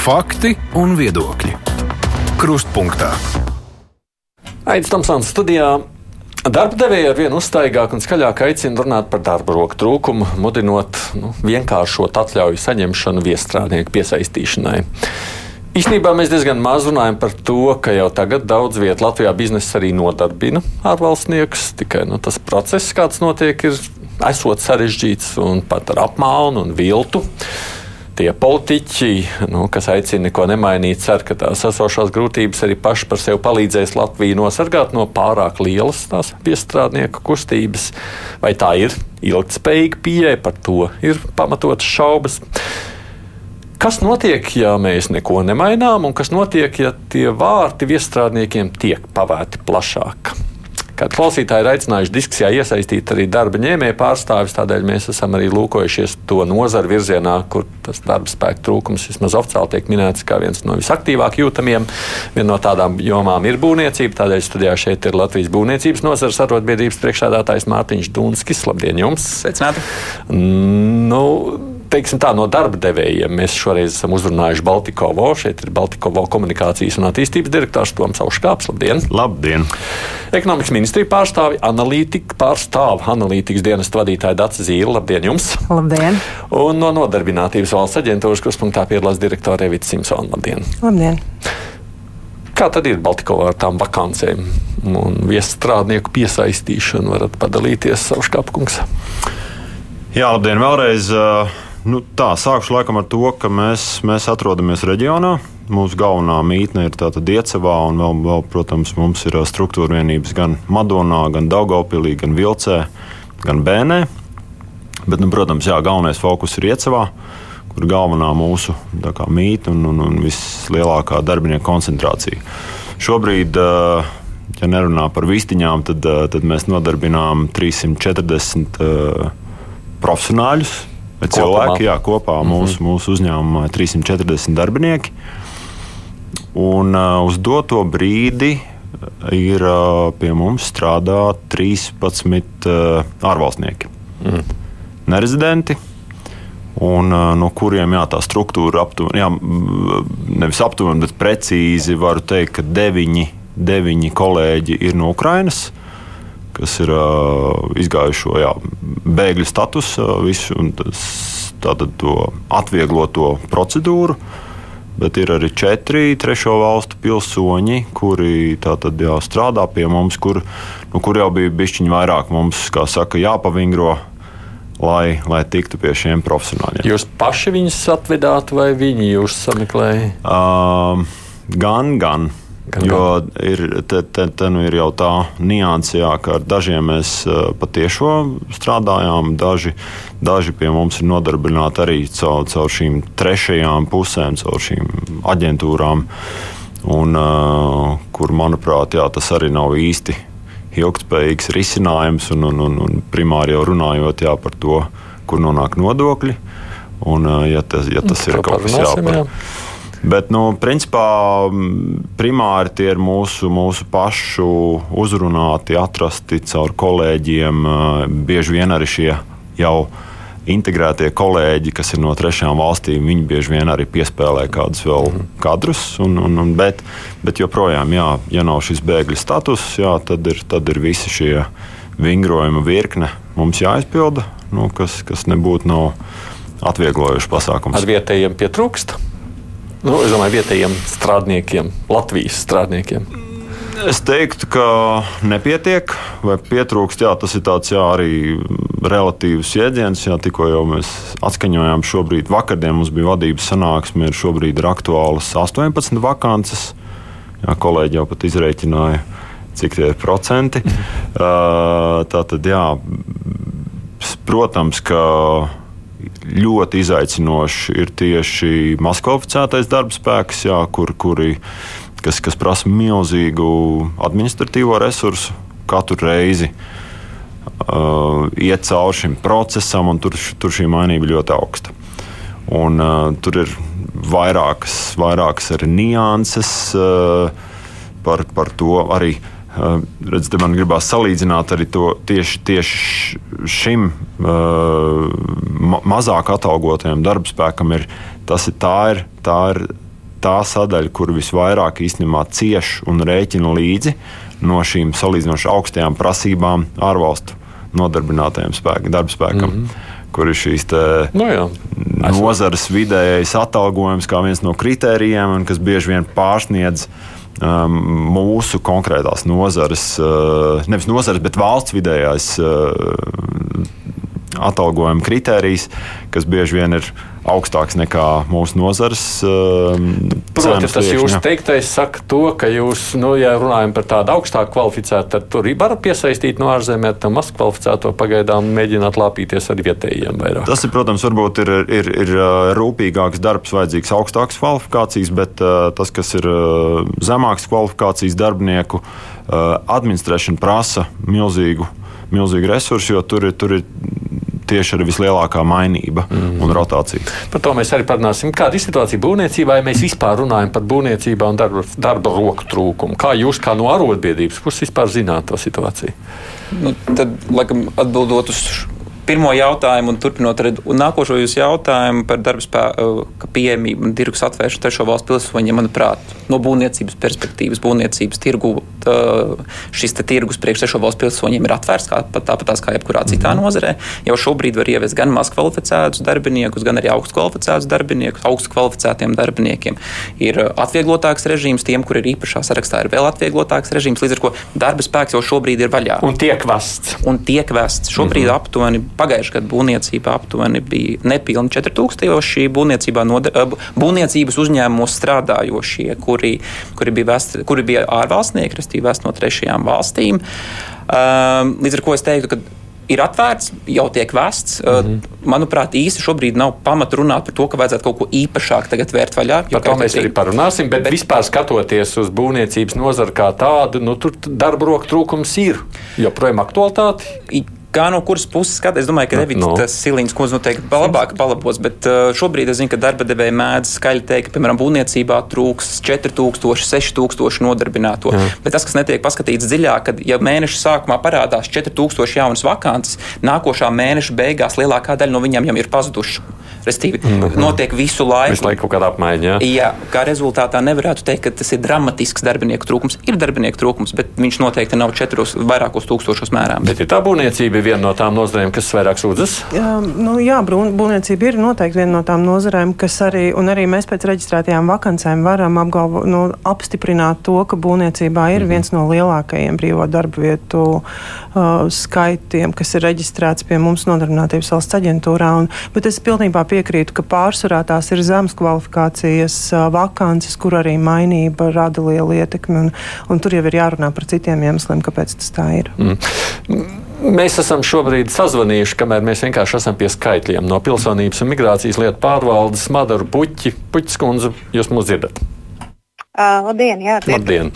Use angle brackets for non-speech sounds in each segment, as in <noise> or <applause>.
Fakti un viedokļi. Krustpunktā. Aizsmeļamies Tamsānas studijā. Darba devēja ar vien uztaigāk un skaļāk aicina runāt par darba roku trūkumu, mudinot nu, vienkāršot atļauju saņemšanu viestrādnieku piesaistīšanai. Īsnībā mēs diezgan maz runājam par to, ka jau tagad daudz vietā Latvijā biznesa arī nodarbina ārvalstniekus. Tikai nu, tas process, kāds notiek, ir esot sarežģīts un pat ar apmānu un viltu tie politiķi, nu, kas aicina neko nemainīt, cer, ka tās esošās grūtības arī paši par sevi palīdzēs Latviju nosargāt no pārāk lielas tās piestrādnieku kustības. Vai tā ir ilgspējīga pieeja, par to ir pamatotas šaubas. Kas notiek, ja mēs neko nemainām, un kas notiek, ja tie vārti viestrādniekiem tiek pavērti plašāk? Kāda klausītāja ir aicinājuši diskusijā iesaistīt arī darba ņēmēju pārstāvis, tādēļ mēs esam arī lūkojušies to nozaru virzienā, kur tas darba spēka trūkums vismaz oficiāli tiek minēts kā viens no visaktīvāk jūtamiem. Viena no tādām jomām ir būvniecība, tādēļ studijā šeit ir Latvijas būvniecības nozares arotbiedrības priekšsēdētājs Mārtiņš Dunskis. Labdien jums! Sveicināti! Nu, teiksim tā, no darba devējiem. Mēs šoreiz esam uzrunājuši Baltikovo. Šeit ir Baltikovo komunikācijas un attīstības direktors Toms Auškāps. Labdien! Labdien! Ekonomikas ministrija pārstāvi analītika pārstāv analītikas dienas vadītāja Dāca Zīle. Labdien jums! Labdien! Un no nodarbinātības valsts aģentūras kruspunktā piedalās direktore Evita Simpsona. Labdien! Labdien! Kā tad ir Baltikovā ar tām vakancēm un viestrādnieku piesaistīšanu? Varat padalīties savu škapkungs? Jā, labdien vēlreiz! Uh Nu, tā, sākšu laikam ar to, ka mēs, mēs atrodamies reģionā. Mūsu galvenā mītne ir tātad Diecavā, un vēl, vēl, protams, mums ir struktūra vienības gan Madonā, gan Daugopilī, gan Vilcē, gan Bēnē. Bet, nu, protams, jā, galvenais fokus ir Iecavā, kur galvenā mūsu kā, mītne un, un, un vislielākā darbinieku koncentrācija. Šobrīd, ja nerunā par vistiņām, tad, tad mēs nodarbinām 340 profesionāļus Bet cilvēki, jā, kopā mm -hmm. mūsu, mūsu uzņēmumā ir 340 darbinieki. Un uh, uz doto brīdi ir uh, pie mums strādā 13 uh, ārvalstnieki. Mm. Nerezidenti, un uh, no kuriem jā, tā struktūra aptuveni, jā, nevis aptuveni, bet precīzi varu teikt, ka deviņi, deviņi kolēģi ir no Ukrainas kas ir izgājuši šo jā, bēgļu statusu, visu tas, tātad to atviegloto procedūru. Bet ir arī četri trešo valstu pilsoņi, kuri tātad, jā, strādā pie mums, kur, nu, kur jau bija bišķiņi vairāk mums, kā saka, jāpavingro, lai, lai tiktu pie šiem profesionāļiem. Jūs paši viņus atvedāt vai viņi jūs sameklēja? Uh, gan, gan. Gan, jo ir, te, te, te nu ir jau tā nianse, ka ar dažiem mēs patiešām strādājām, daži, daži pie mums ir nodarbināti arī caur, caur šīm trešajām pusēm, caur šīm aģentūrām, un, uh, kur, manuprāt, jā, tas arī nav īsti ilgspējīgs risinājums, un, un, un, un primāri jau runājot jā, par to, kur nonāk nodokļi. Un, ja tas, ja tas ir kaut kas jāpārāk. Jā. Bet, nu, principā, primāri tie ir mūsu, mūsu pašu uzrunāti, atrasti caur kolēģiem. Bieži vien arī šie jau integrētie kolēģi, kas ir no trešām valstīm, viņi bieži vien arī piespēlē kādus vēl mhm. kadrus. Un, un, un, bet, bet joprojām, jā, ja nav šis bēgļu status, jā, tad, ir, tad ir visi šie vingrojuma virkne mums jāizpilda, nu, kas, kas nebūtu nav atvieglojuši pasākums. Ar vietējiem pietrūkst? Nu, es domāju, vietējiem strādniekiem, Latvijas strādniekiem. Es teiktu, ka nepietiek vai pietrūkst. Jā, tas ir tāds jā, arī relatīvs jēdziens. Jā, tikko jau mēs atskaņojām, šobrīd vakardien mums bija vadības sanāksme, ir šobrīd ir aktuālas 18 vakances. Jā, kolēģi jau pat izreikināja, cik tie ir procenti. Mhm. Uh, tā tad, jā, protams, ka ļoti izaicinoši ir tieši maskvalificētais darba spēks, jā, kur, kuri, kas, kas prasa milzīgu administratīvo resursu katru reizi. Uh, iet cauri šim procesam, un tur, tur šī mainība ļoti augsta. Un, uh, tur ir vairākas, vairākas arī nianses uh, par, par to arī. Uh, Redz, man gribās salīdzināt arī to tieši, tieši šim uh, ma mazāk atalgotajam darbspēkam. Ir, tas ir tā, ir, tā ir tā sadaļa, kur visvairāk īstenībā cieš un rēķina līdzi no šīm salīdzinoši augstajām prasībām ārvalstu nodarbinātajiem spēku, darba spēkam. Mm -hmm kur ir šīs nu jā, nozares vidējais atalgojums kā viens no kritērijiem, un kas bieži vien pārsniedz um, mūsu konkrētās nozares, uh, nevis nozares, bet valsts vidējais uh, atalgojuma kritērijs, kas bieži vien ir augstāks nekā mūsu nozares. Uh, Protams, tas jūsu teiktais saka to, ka jūs, nu, ja runājam par tādu augstāku kvalificētu, tad tur var piesaistīt no ārzemēm, tam maz kvalificēto pagaidām mēģināt lāpīties ar vietējiem vairāk. Tas ir, protams, varbūt ir, ir, ir rūpīgāks darbs, vajadzīgs augstāks kvalifikācijas, bet uh, tas, kas ir uh, zemāks kvalifikācijas darbinieku, administrēšana prasa milzīgu milzīgi resursi, jo tur ir, tur ir tieši ar vislielākā mainība mm. un rotācija. Par to mēs arī parunāsim. Kāda ir situācija būvniecībā, ja mēs vispār runājam par būvniecībā un darba, darba roku trūkumu? Kā jūs, kā no arotbiedrības puses, vispār zināt to situāciju? Nu, tad, laikam, atbildot uz pirmo jautājumu un turpinot ar nākošo jūsu jautājumu par darba spēka pieejamību un tirgus atvēršanu trešo valstu pilsoņiem, manuprāt, no būvniecības perspektīvas, būvniecības tirgu, tā, šis tirgus priekš trešo valstu pilsoņiem ir atvērts kā, tāpat kā jebkurā citā mhm. nozarē. Jau šobrīd var ieviest gan maz kvalificētus darbiniekus, gan arī augstu kvalificētus darbiniekus. Augstu kvalificētiem darbiniekiem ir atvieglotāks režīms, tiem, kur ir īpašā sarakstā, ir vēl atvieglotāks režīms, līdz ar to darba spēks jau šobrīd ir vaļā. Un tiek vests. Un tiek vests. Šobrīd mm -hmm. aptuveni Pagājušajā gadā būvniecībā aptuveni bija nepilni 4000 būvniecībā noda, būvniecības uzņēmumos strādājošie, kuri, kuri, bija, vest, kuri bija ārvalstnieki, respektīvi vest no trešajām valstīm. Līdz ar to es teiktu, ka ir atvērts, jau tiek vests. Mm -hmm. Manuprāt, īsti šobrīd nav pamata runāt par to, ka vajadzētu kaut ko īpašāk tagad vērt vaļā. Par to mēs arī parunāsim, bet, bet vispār skatoties uz būvniecības nozari kā tādu, nu, tur darba roku trūkums ir joprojām aktualitāte. Kā no kuras puses skatās, es domāju, ka Revits no. tas Silīns kundze noteikti labāk palabos, bet uh, šobrīd es zinu, ka darba devēja mēdz skaļi teikt, ka, piemēram, būvniecībā trūks 4000, 6000 nodarbināto. Jā. Bet tas, kas netiek paskatīts dziļāk, kad ja mēneša sākumā parādās 4000 jaunas vakances, nākošā mēneša beigās lielākā daļa no viņiem jau ir pazuduši. Restīvi, mm -hmm. notiek visu laiku. Visu laiku kaut kāda apmaiņa. Jā. jā, kā rezultātā nevarētu teikt, ka tas ir dramatisks darbinieku trūkums. Ir darbinieku trūkums, bet viņš noteikti nav četros vairākos tūkstošos mērām. Bet ir tā būvniecība ir viena no tām nozarēm, kas vairāk sūdzas? Jā, nu, jā būvniecība ir noteikti viena no tām nozarēm, kas arī, un arī mēs pēc reģistrētajām vakancēm varam apgalvo, nu, apstiprināt to, ka būvniecībā ir mhm. viens no lielākajiem brīvo darba vietu uh, skaitiem, kas ir reģistrēts pie mums nodarbinātības valsts aģentūrā. Un, bet es pilnībā piekrītu, ka pārsvarā tās ir zemes kvalifikācijas uh, vakances, kur arī mainība rada lielu ietekmi. Un, un tur jau ir jārunā par citiem iemesliem, kāpēc tas tā ir. Mm. Mēs esam šobrīd sazvanījuši, kamēr mēs vienkārši esam pie skaitļiem no pilsonības un migrācijas lietu pārvaldes Madaru Puķi. Puķis kundze, jūs mūs dzirdat? Uh, labdien, jā, labdien.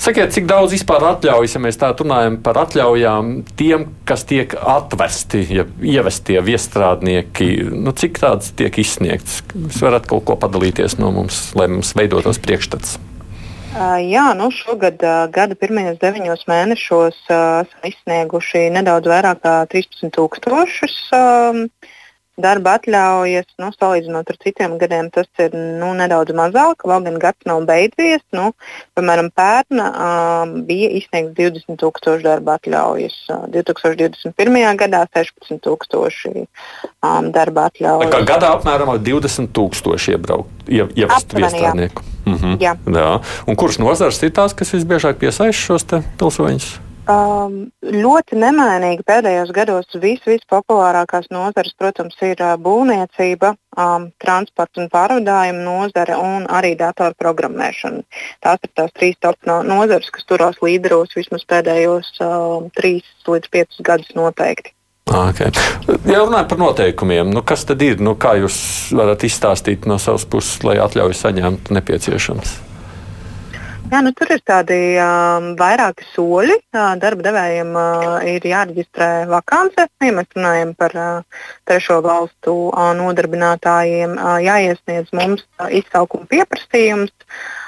Sakiet, cik daudz vispār atļaujas, ja mēs tā runājam par atļaujām tiem, kas tiek atvesti, ja ievestie viestrādnieki, nu, cik tāds tiek izsniegts? Jūs varat kaut ko padalīties no mums, lai mums veidotos priekšstats. Jā, nu šogad gada pirmajos deviņos mēnešos esam izsnieguši nedaudz vairāk kā 13,000 darba atļaujas, nu, salīdzinot ar citiem gadiem, tas ir nu, nedaudz mazāk. Vēl gan gads nav beidzies. Nu, piemēram, pērn bija izsniegts 20,000 darba atļaujas. 2021. gadā 16,000 um, darba atļaujas. Kā gadā apmēram 20,000 iebraukt, ie, ievest viestrādnieku. Mhm. Jā. Jā. Un kuras nozars ir tās, kas visbiežāk piesaista šos pilsoņus? Um, ļoti nemainīgi pēdējos gados vis, vispopulārākās nozares, protams, ir uh, būvniecība, um, transports un pārvadājuma nozare un arī datorprogrammēšana. Tās ir tās trīs top no, nozares, kas turās līderos vismaz pēdējos um, trīs līdz piecus gadus noteikti. Okay. Ja runājam par noteikumiem, nu kas tad ir? Nu, kā jūs varat izstāstīt no savas puses, lai atļauju saņemt nepieciešams? Jā, nu, tur ir tādi um, vairāki soļi. Uh, darba devējiem uh, ir jāreģistrē vakance. Ja mēs runājam par uh, trešo valstu uh, nodarbinātājiem, uh, jāiesniedz mums uh, izsaukuma pieprasījums. Uh,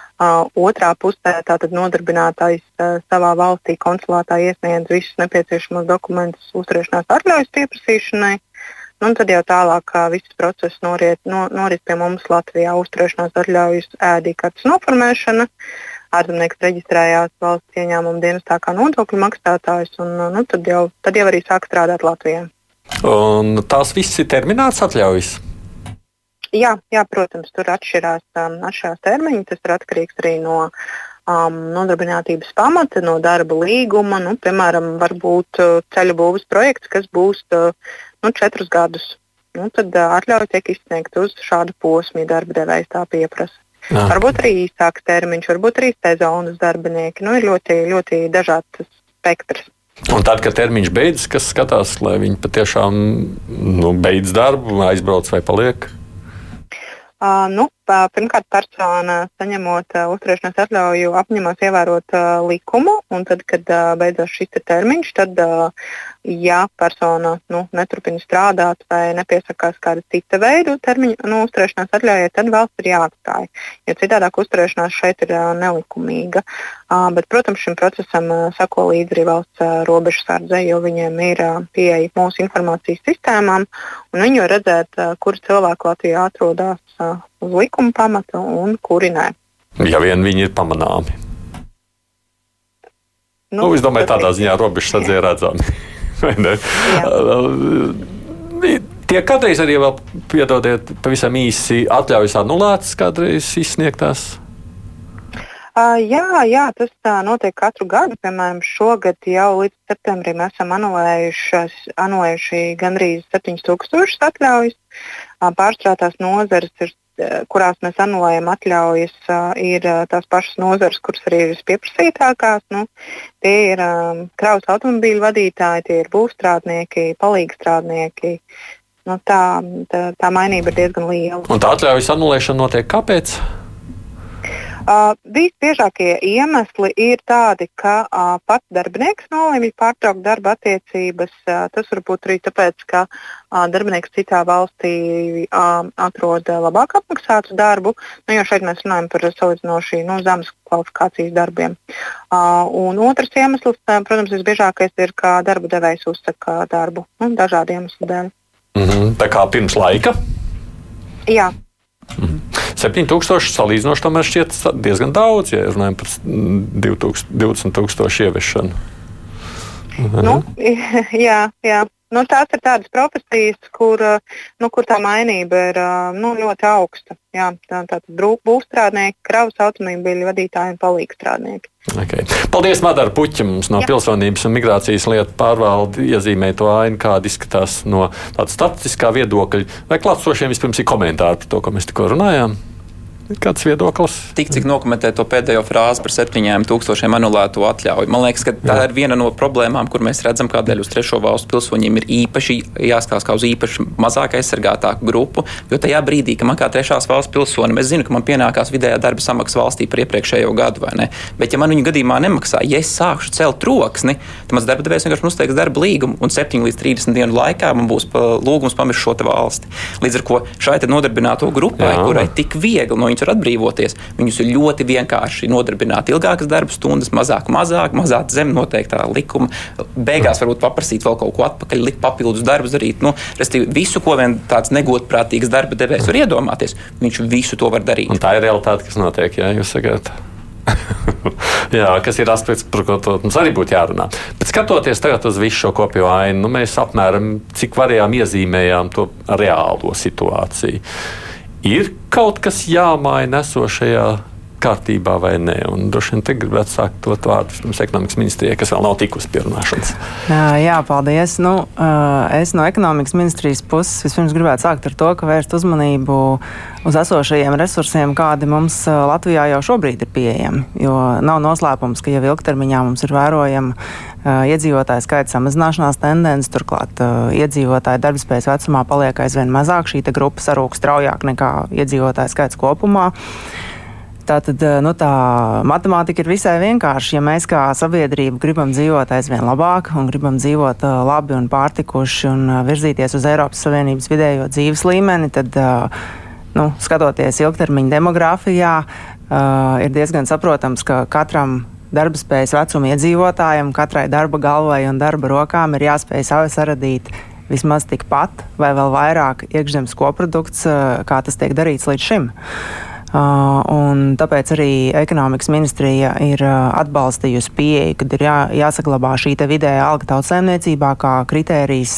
otrā pusē tātad nodarbinātājs uh, savā valstī konsulātā iesniedz visus nepieciešamos dokumentus uzturēšanās atļaujas pieprasīšanai. Nu, tad jau tālāk viss process noriet, no, norit pie mums Latvijā. Uzturēšanās atļaujas ēdīkārtas noformēšana. Ārzemnieks reģistrējās valsts ieņēmuma dienestā kā nodokļu maksātājs, un nu, tad, jau, tad jau arī sāk strādāt Latvijā. Un tās viss ir termināts atļaujas. Jā, jā, protams, tur atšķirās, um, atšķirās termiņi. Tas ir atkarīgs arī no um, nodarbinātības pamata, no darba līguma. Nu, piemēram, varbūt uh, ceļu būvniecības projekts, kas būs uh, nu, četrus gadus. Nu, tad uh, atļauja tiek izsniegta uz šādu posmu, ja darba devējs tā pieprasa. Jā. Varbūt arī īsāks termiņš, varbūt arī sezonas darbinieki. Nu, ir ļoti, ļoti dažāds spektrs. Un tad, kad termiņš beidzas, kas skatās, lai viņi patiešām nu, beidz darbu, aizbrauc vai paliek? Uh, nu, pirmkārt, persona saņemot uh, uzturēšanās atļauju apņemās ievērot uh, likumu, un tad, kad uh, beidzās šis te termiņš, tad, ja persona nu, neturpina strādāt vai nepiesakās kāda cita veida termiņa nu, uzturēšanās atļaujai, tad valsts ir jāatstāj. Jo citādāk uzturēšanās šeit ir nelikumīga. Bet, protams, šim procesam sako līdzi arī valsts robežsardze, jo viņiem ir pieeja mūsu informācijas sistēmām, un viņi var redzēt, kur cilvēki Latvijā atrodas uz likuma pamata un kuri nē. Ja vien viņi ir pamanāmi. Nu, nu, es domāju, tādā ziņā robežsardze ir redzami. <laughs> Tie kādreiz arī vēl, piedodiet, pavisam īsi atļaujas anulētas, kādreiz izsniegtās. Uh, jā, jā, tas tā notiek katru gadu. Piemēram, šogad jau līdz septembrim esam anulējuši, anulējuši gandrīz 7000 atļaujas. Uh, pārstrādātās nozares, ir, kurās mēs anulējam atļaujas, uh, ir tās pašas nozares, kuras arī ir vispieprasītākās. Nu, tie ir kravas automobīļu vadītāji, tie ir būvstrādnieki, palīgstrādnieki. Nu, tā, tā, tā mainība ir diezgan liela. Un tā atļaujas anulēšana notiek kāpēc? Uh, visbiežākie iemesli ir tādi, ka uh, pats darbinieks nolemj pārtraukt darba attiecības. Uh, tas var būt arī tāpēc, ka uh, darbinieks citā valstī uh, atrod labāk apmaksātu darbu, nu, jo šeit mēs runājam par salīdzinoši nu, zemes kvalifikācijas darbiem. Uh, un otrs iemesls, uh, protams, visbiežākais ir, ka darba devējs uzsaka darbu nu, dažādu iemeslu dēļ. Mm -hmm, tā kā pirms laika? Jā. Mhm. 7000 salīdzinoši tomēr šķiet diezgan daudz, ja runājam par 20 tūkstošu ieviešanu. Nu, <laughs> jā, jā. Nu, tās ir tādas profesijas, kur, nu, kur tā mainība ir nu, ļoti augsta. Jā, tā, tā būvstrādnieki, kravas automobīļu vadītāji un palīgstrādnieki. Okay. Paldies, Madara Puķa, mums no Jā. Pilsonības un migrācijas lietu pārvalde iezīmē to ainu, kāda izskatās no tāda statistiskā viedokļa. Vai klātsošiem vispirms ir komentāri par to, ko mēs tikko runājām? Kāds viedoklis? Tik cik nokomentē to pēdējo frāzi par septiņiem tūkstošiem anulēto atļauju. Man liekas, ka tā Jā. ir viena no problēmām, kur mēs redzam, kādēļ uz trešo valstu pilsoņiem ir īpaši jāskatās kā uz īpaši mazāk aizsargātāku grupu. Jo tajā brīdī, kad man kā trešās valsts pilsonim, es zinu, ka man pienākās vidējā darba samaksa valstī par iepriekšējo gadu, vai ne? Bet, ja man viņu gadījumā nemaksā, ja es sākšu celt troksni, tad mans darba devējs vienkārši uzteiks darba līgumu, un 7 līdz 30 dienu laikā man būs lūgums pamirst šo valsti. Līdz ar to šai nodarbināto grupai, Jā. kurai tik viegli no viņas var atbrīvoties, viņus ir ļoti vienkārši nodarbināt ilgākas darba stundas, mazāk, mazāk, mazāk zem noteiktā likuma. Beigās varbūt paprasīt vēl kaut ko atpakaļ, likt papildus darbus darīt. Nu, Restīvi, visu, ko vien tāds negodprātīgs darba devējs var iedomāties, viņš visu to var darīt. Un tā ir realitāte, kas notiek, ja jūs sakāt. <laughs> Jā, kas ir aspekts, par ko mums arī būtu jārunā. Bet skatoties uz visu šo kopējo ainu, nu, mēs apmēram cik varējām iezīmējām to reālo situāciju ir kaut kas jāmaina esošajā kārtībā vai nē. Un droši vien te gribētu sākt to vārdu pirms ekonomikas ministrijai, kas vēl nav tikusi pie runāšanas. Jā, paldies. Nu, es no ekonomikas ministrijas puses vispirms gribētu sākt ar to, ka vērst uzmanību uz esošajiem resursiem, kādi mums Latvijā jau šobrīd ir pieejami. Jo nav noslēpums, ka jau ilgtermiņā mums ir vērojama uh, iedzīvotāju skaita samazināšanās tendence, turklāt uh, iedzīvotāju darbspējas vecumā paliek aizvien mazāk. Šī grupa sarūk straujāk nekā iedzīvotāju skaits kopumā. Tātad nu, tā matemātika ir visai vienkārša. Ja mēs kā sabiedrība gribam dzīvot aizvien labāk un gribam dzīvot uh, labi un pārtikuši un uh, virzīties uz Eiropas Savienības vidējo dzīves līmeni, tad, nu, skatoties ilgtermiņa demogrāfijā, ir diezgan saprotams, ka katram darba spējas vecuma iedzīvotājam, katrai darba galvai un darba rokām ir jāspēj saradīt vismaz tikpat vai vēl vairāk iekšzemes koprodukts, kā tas tiek darīts līdz šim. Uh, un tāpēc arī ekonomikas ministrija ir uh, atbalstījusi pieeju, kad ir jā, jāsaglabā šī vidējā alga tautsēmniecībā kā kritērijs,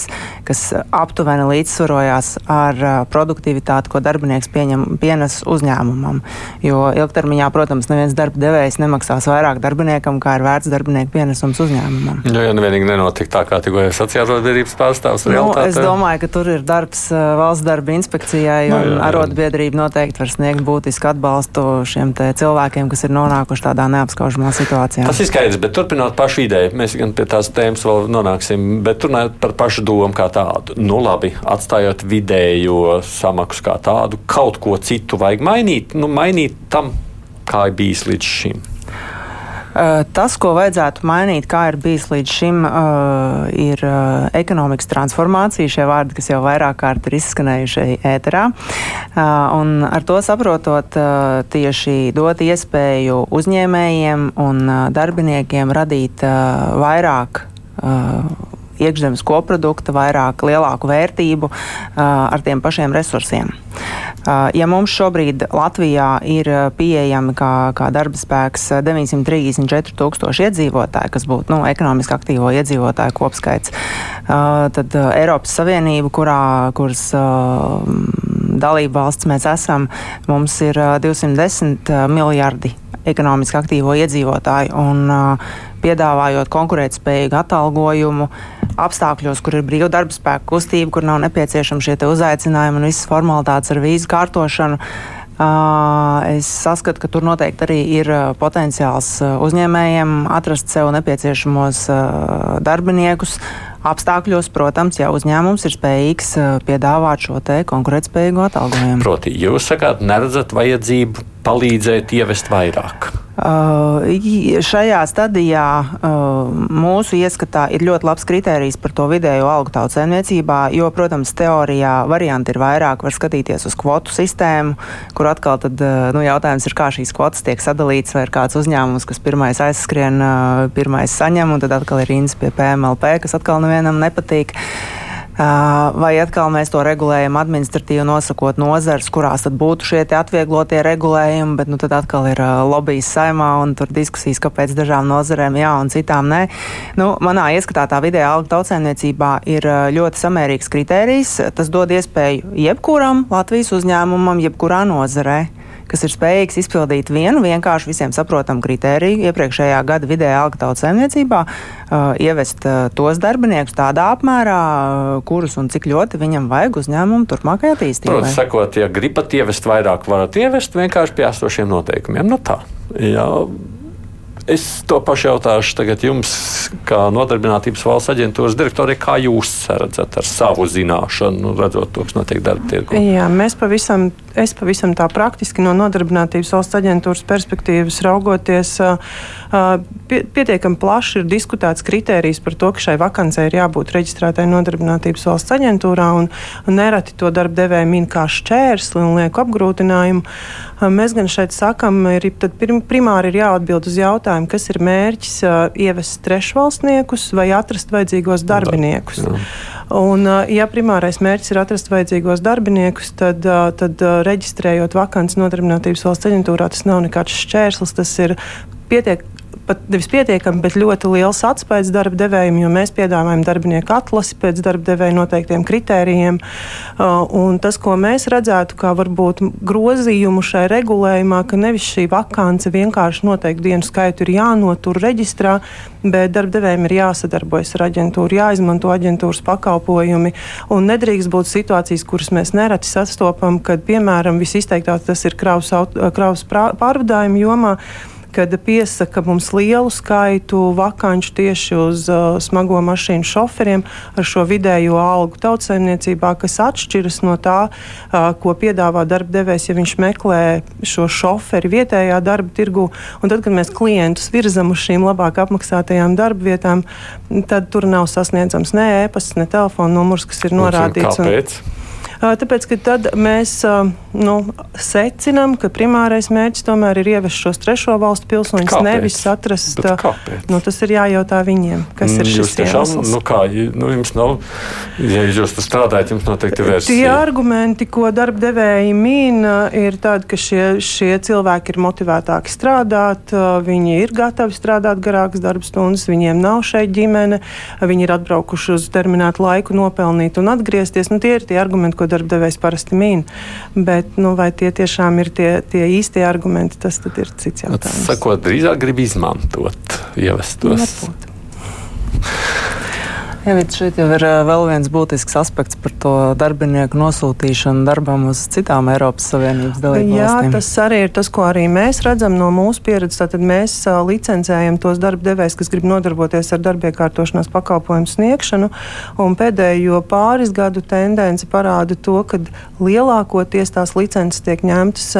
kas aptuveni līdzsvarojās ar uh, produktivitāti, ko darbinieks pieņem, pienes uzņēmumam. Jo ilgtermiņā, protams, neviens darba devējs nemaksās vairāk darbiniekam, kā ir vērts darbinieku pienesums uzņēmumam. Jo, ja nevienīgi nenotiek tā, kā tikko sociālās biedrības pārstāvs. Nu, es domāju, ka tur ir darbs valsts darba inspekcijai, un no, arotbiedrība noteikti var sniegt būtisku būtisku atbalstu šiem cilvēkiem, kas ir nonākuši tādā neapskaužamā situācijā. Tas ir skaidrs, bet turpinot pašu ideju, mēs gan pie tās tēmas vēl nonāksim, bet runājot par pašu domu kā tādu. Nu, labi, atstājot vidējo samaksu kā tādu, kaut ko citu vajag mainīt, nu, mainīt tam, kā ir bijis līdz šim. Eh, tas, ko vajadzētu mainīt, kā ir bijis līdz šim, eh, ir eh, ekonomikas transformācija. Šie vārdi, kas jau vairāk kārt ir izskanējuši ēterā. Un ar to saprotot, tieši dot iespēju uzņēmējiem un darbiniekiem radīt vairāk iekšzemes koprodukta, vairāk lielāku vērtību ar tiem pašiem resursiem. Ja mums šobrīd Latvijā ir pieejami kā, kā darba spēks 934 tūkstoši iedzīvotāji, kas būtu nu, ekonomiski aktīvo iedzīvotāju kopskaits, tad Eiropas Savienība, kurā, kuras dalība valsts mēs esam, mums ir 210 miljardi ekonomiski aktīvo iedzīvotāju. Un, piedāvājot konkurētspējīgu atalgojumu apstākļos, kur ir brīva darba spēka kustība, kur nav nepieciešami šie uzaicinājumi un visas formalitātes ar vīzu kārtošanu. Es saskatu, ka tur noteikti arī ir potenciāls uzņēmējiem atrast sev nepieciešamos darbiniekus. Apstākļos, protams, ja uzņēmums ir spējīgs piedāvāt šo konkurētspējīgu atalgojumu. Proti, jūs sakāt, neredzat vajadzību palīdzēt ievest vairāk? Uh, šajā stadijā uh, mūsu ieskatā ir ļoti labs kriterijs par to vidējo algu tautsēmniecībā, jo, protams, teorijā varianti ir vairāk. Var skatīties uz kvotu sistēmu, kur atkal tad, uh, nu, jautājums ir, kā šīs kvotas tiek sadalītas, vai ir kāds uzņēmums, kas pirmais aizskrien, uh, pirmais saņem, un tad atkal ir rindas pie PMLP, kas atkal nevienam nepatīk. Vai atkal mēs to regulējam administratīvi, nosakot nozars, kurās tad būtu šie atvieglotie regulējumi, bet nu, tad atkal ir lobbyis saimā un tur diskusijas, kāpēc dažām nozarēm jā un citām nē. Nu, manā ieskatā tā vidējā alga tautsēmniecībā ir ļoti samērīgs kritērijs. Tas dod iespēju jebkuram Latvijas uzņēmumam, jebkurā nozarē kas ir spējīgs izpildīt vienu vienkārši visiem saprotamu kritēriju iepriekšējā gada vidējā alga tautsēmniecībā, uh, ievest uh, tos darbiniekus tādā apmērā, uh, kurus un cik ļoti viņam vajag uzņēmumu turpmākajā attīstībā. Protams, sakot, ja gribat ievest vairāk, varat ievest vienkārši pie esošiem noteikumiem. Nu tā. Jā, Es to pašu jautāšu tagad jums, kā nodarbinātības valsts aģentūras direktorei, kā jūs redzat ar savu zināšanu, nu, redzot to, kas notiek darba tirgu? Jā, mēs pavisam, es pavisam tā praktiski no nodarbinātības valsts aģentūras perspektīvas raugoties, pietiekami plaši ir diskutēts kritērijs par to, ka šai vakancei ir jābūt reģistrētai nodarbinātības valsts aģentūrā, un, un nereti to darba devēja min kā šķērsli un lieku apgrūtinājumu. Mēs gan šeit sakam, ir primāri ir jāatbild uz jautājumu, kas ir mērķis ievest trešvalstniekus vai atrast vajadzīgos darbiniekus. Jā. Un, ja primārais mērķis ir atrast vajadzīgos darbiniekus, tad, tad reģistrējot vakants nodarbinātības valsts aģentūrā, tas nav nekāds šķērslis. Tas ir pietiek, pat nevis pietiekami, bet ļoti liels atspējas darba devējiem, jo mēs piedāvājam darbinieku atlasi pēc darba devēja noteiktiem kritērijiem. Uh, un tas, ko mēs redzētu, kā varbūt grozījumu šai regulējumā, ka nevis šī vakance vienkārši noteikti dienu skaitu ir jānotur reģistrā, bet darba devējiem ir jāsadarbojas ar aģentūru, jāizmanto aģentūras pakalpojumi. Un nedrīkst būt situācijas, kuras mēs nereti sastopam, kad, piemēram, visizteiktāk tas ir kravas, kravas pārvadājuma jomā kad piesaka mums lielu skaitu vakanču tieši uz uh, smago mašīnu šoferiem ar šo vidējo algu tautsēmniecībā, kas atšķiras no tā, uh, ko piedāvā darba devējs, ja viņš meklē šo šoferi vietējā darba tirgu. Un tad, kad mēs klientus virzam uz šīm labāk apmaksātajām darba vietām, tad tur nav sasniedzams ne e-pasts, ne telefona numurs, kas ir norādīts. Un, kāpēc? Un, Tāpēc, ka tad mēs nu, secinām, ka primārais mērķis tomēr ir ievest šos trešo valstu pilsoņus, Kāpēc? nevis atrast. Bet kāpēc? Nu, tas ir jājautā viņiem, kas ir Mm, šis Jūs tiešām, iemesls. nu kā, nu jums nav, ja jūs tur strādājat, jums noteikti ir Tie argumenti, ko darba devēji min, ir tādi, ka šie, šie cilvēki ir motivētāki strādāt, viņi ir gatavi strādāt garākas darba stundas, viņiem nav šeit ģimene, viņi ir atbraukuši uz terminētu laiku, nopelnīt un atgriezties. Nu, tie ir tie argumenti, ko darba devējs parasti min. Bet nu, vai tie tiešām ir tie, tie īstie argumenti, tas tad ir cits jautājums. Sakot, drīzāk grib izmantot, ievest tos. Varbūt. Jā, bet šeit jau ir vēl viens būtisks aspekts par to darbinieku nosūtīšanu darbam uz citām Eiropas Savienības dalību Jā, tas arī ir tas, ko arī mēs redzam no mūsu pieredzes. Tātad mēs licencējam tos darba devējus, kas grib nodarboties ar darbiekārtošanās pakalpojumu sniegšanu. Un pēdējo pāris gadu tendence parāda to, ka lielākoties tās licences tiek ņemtas,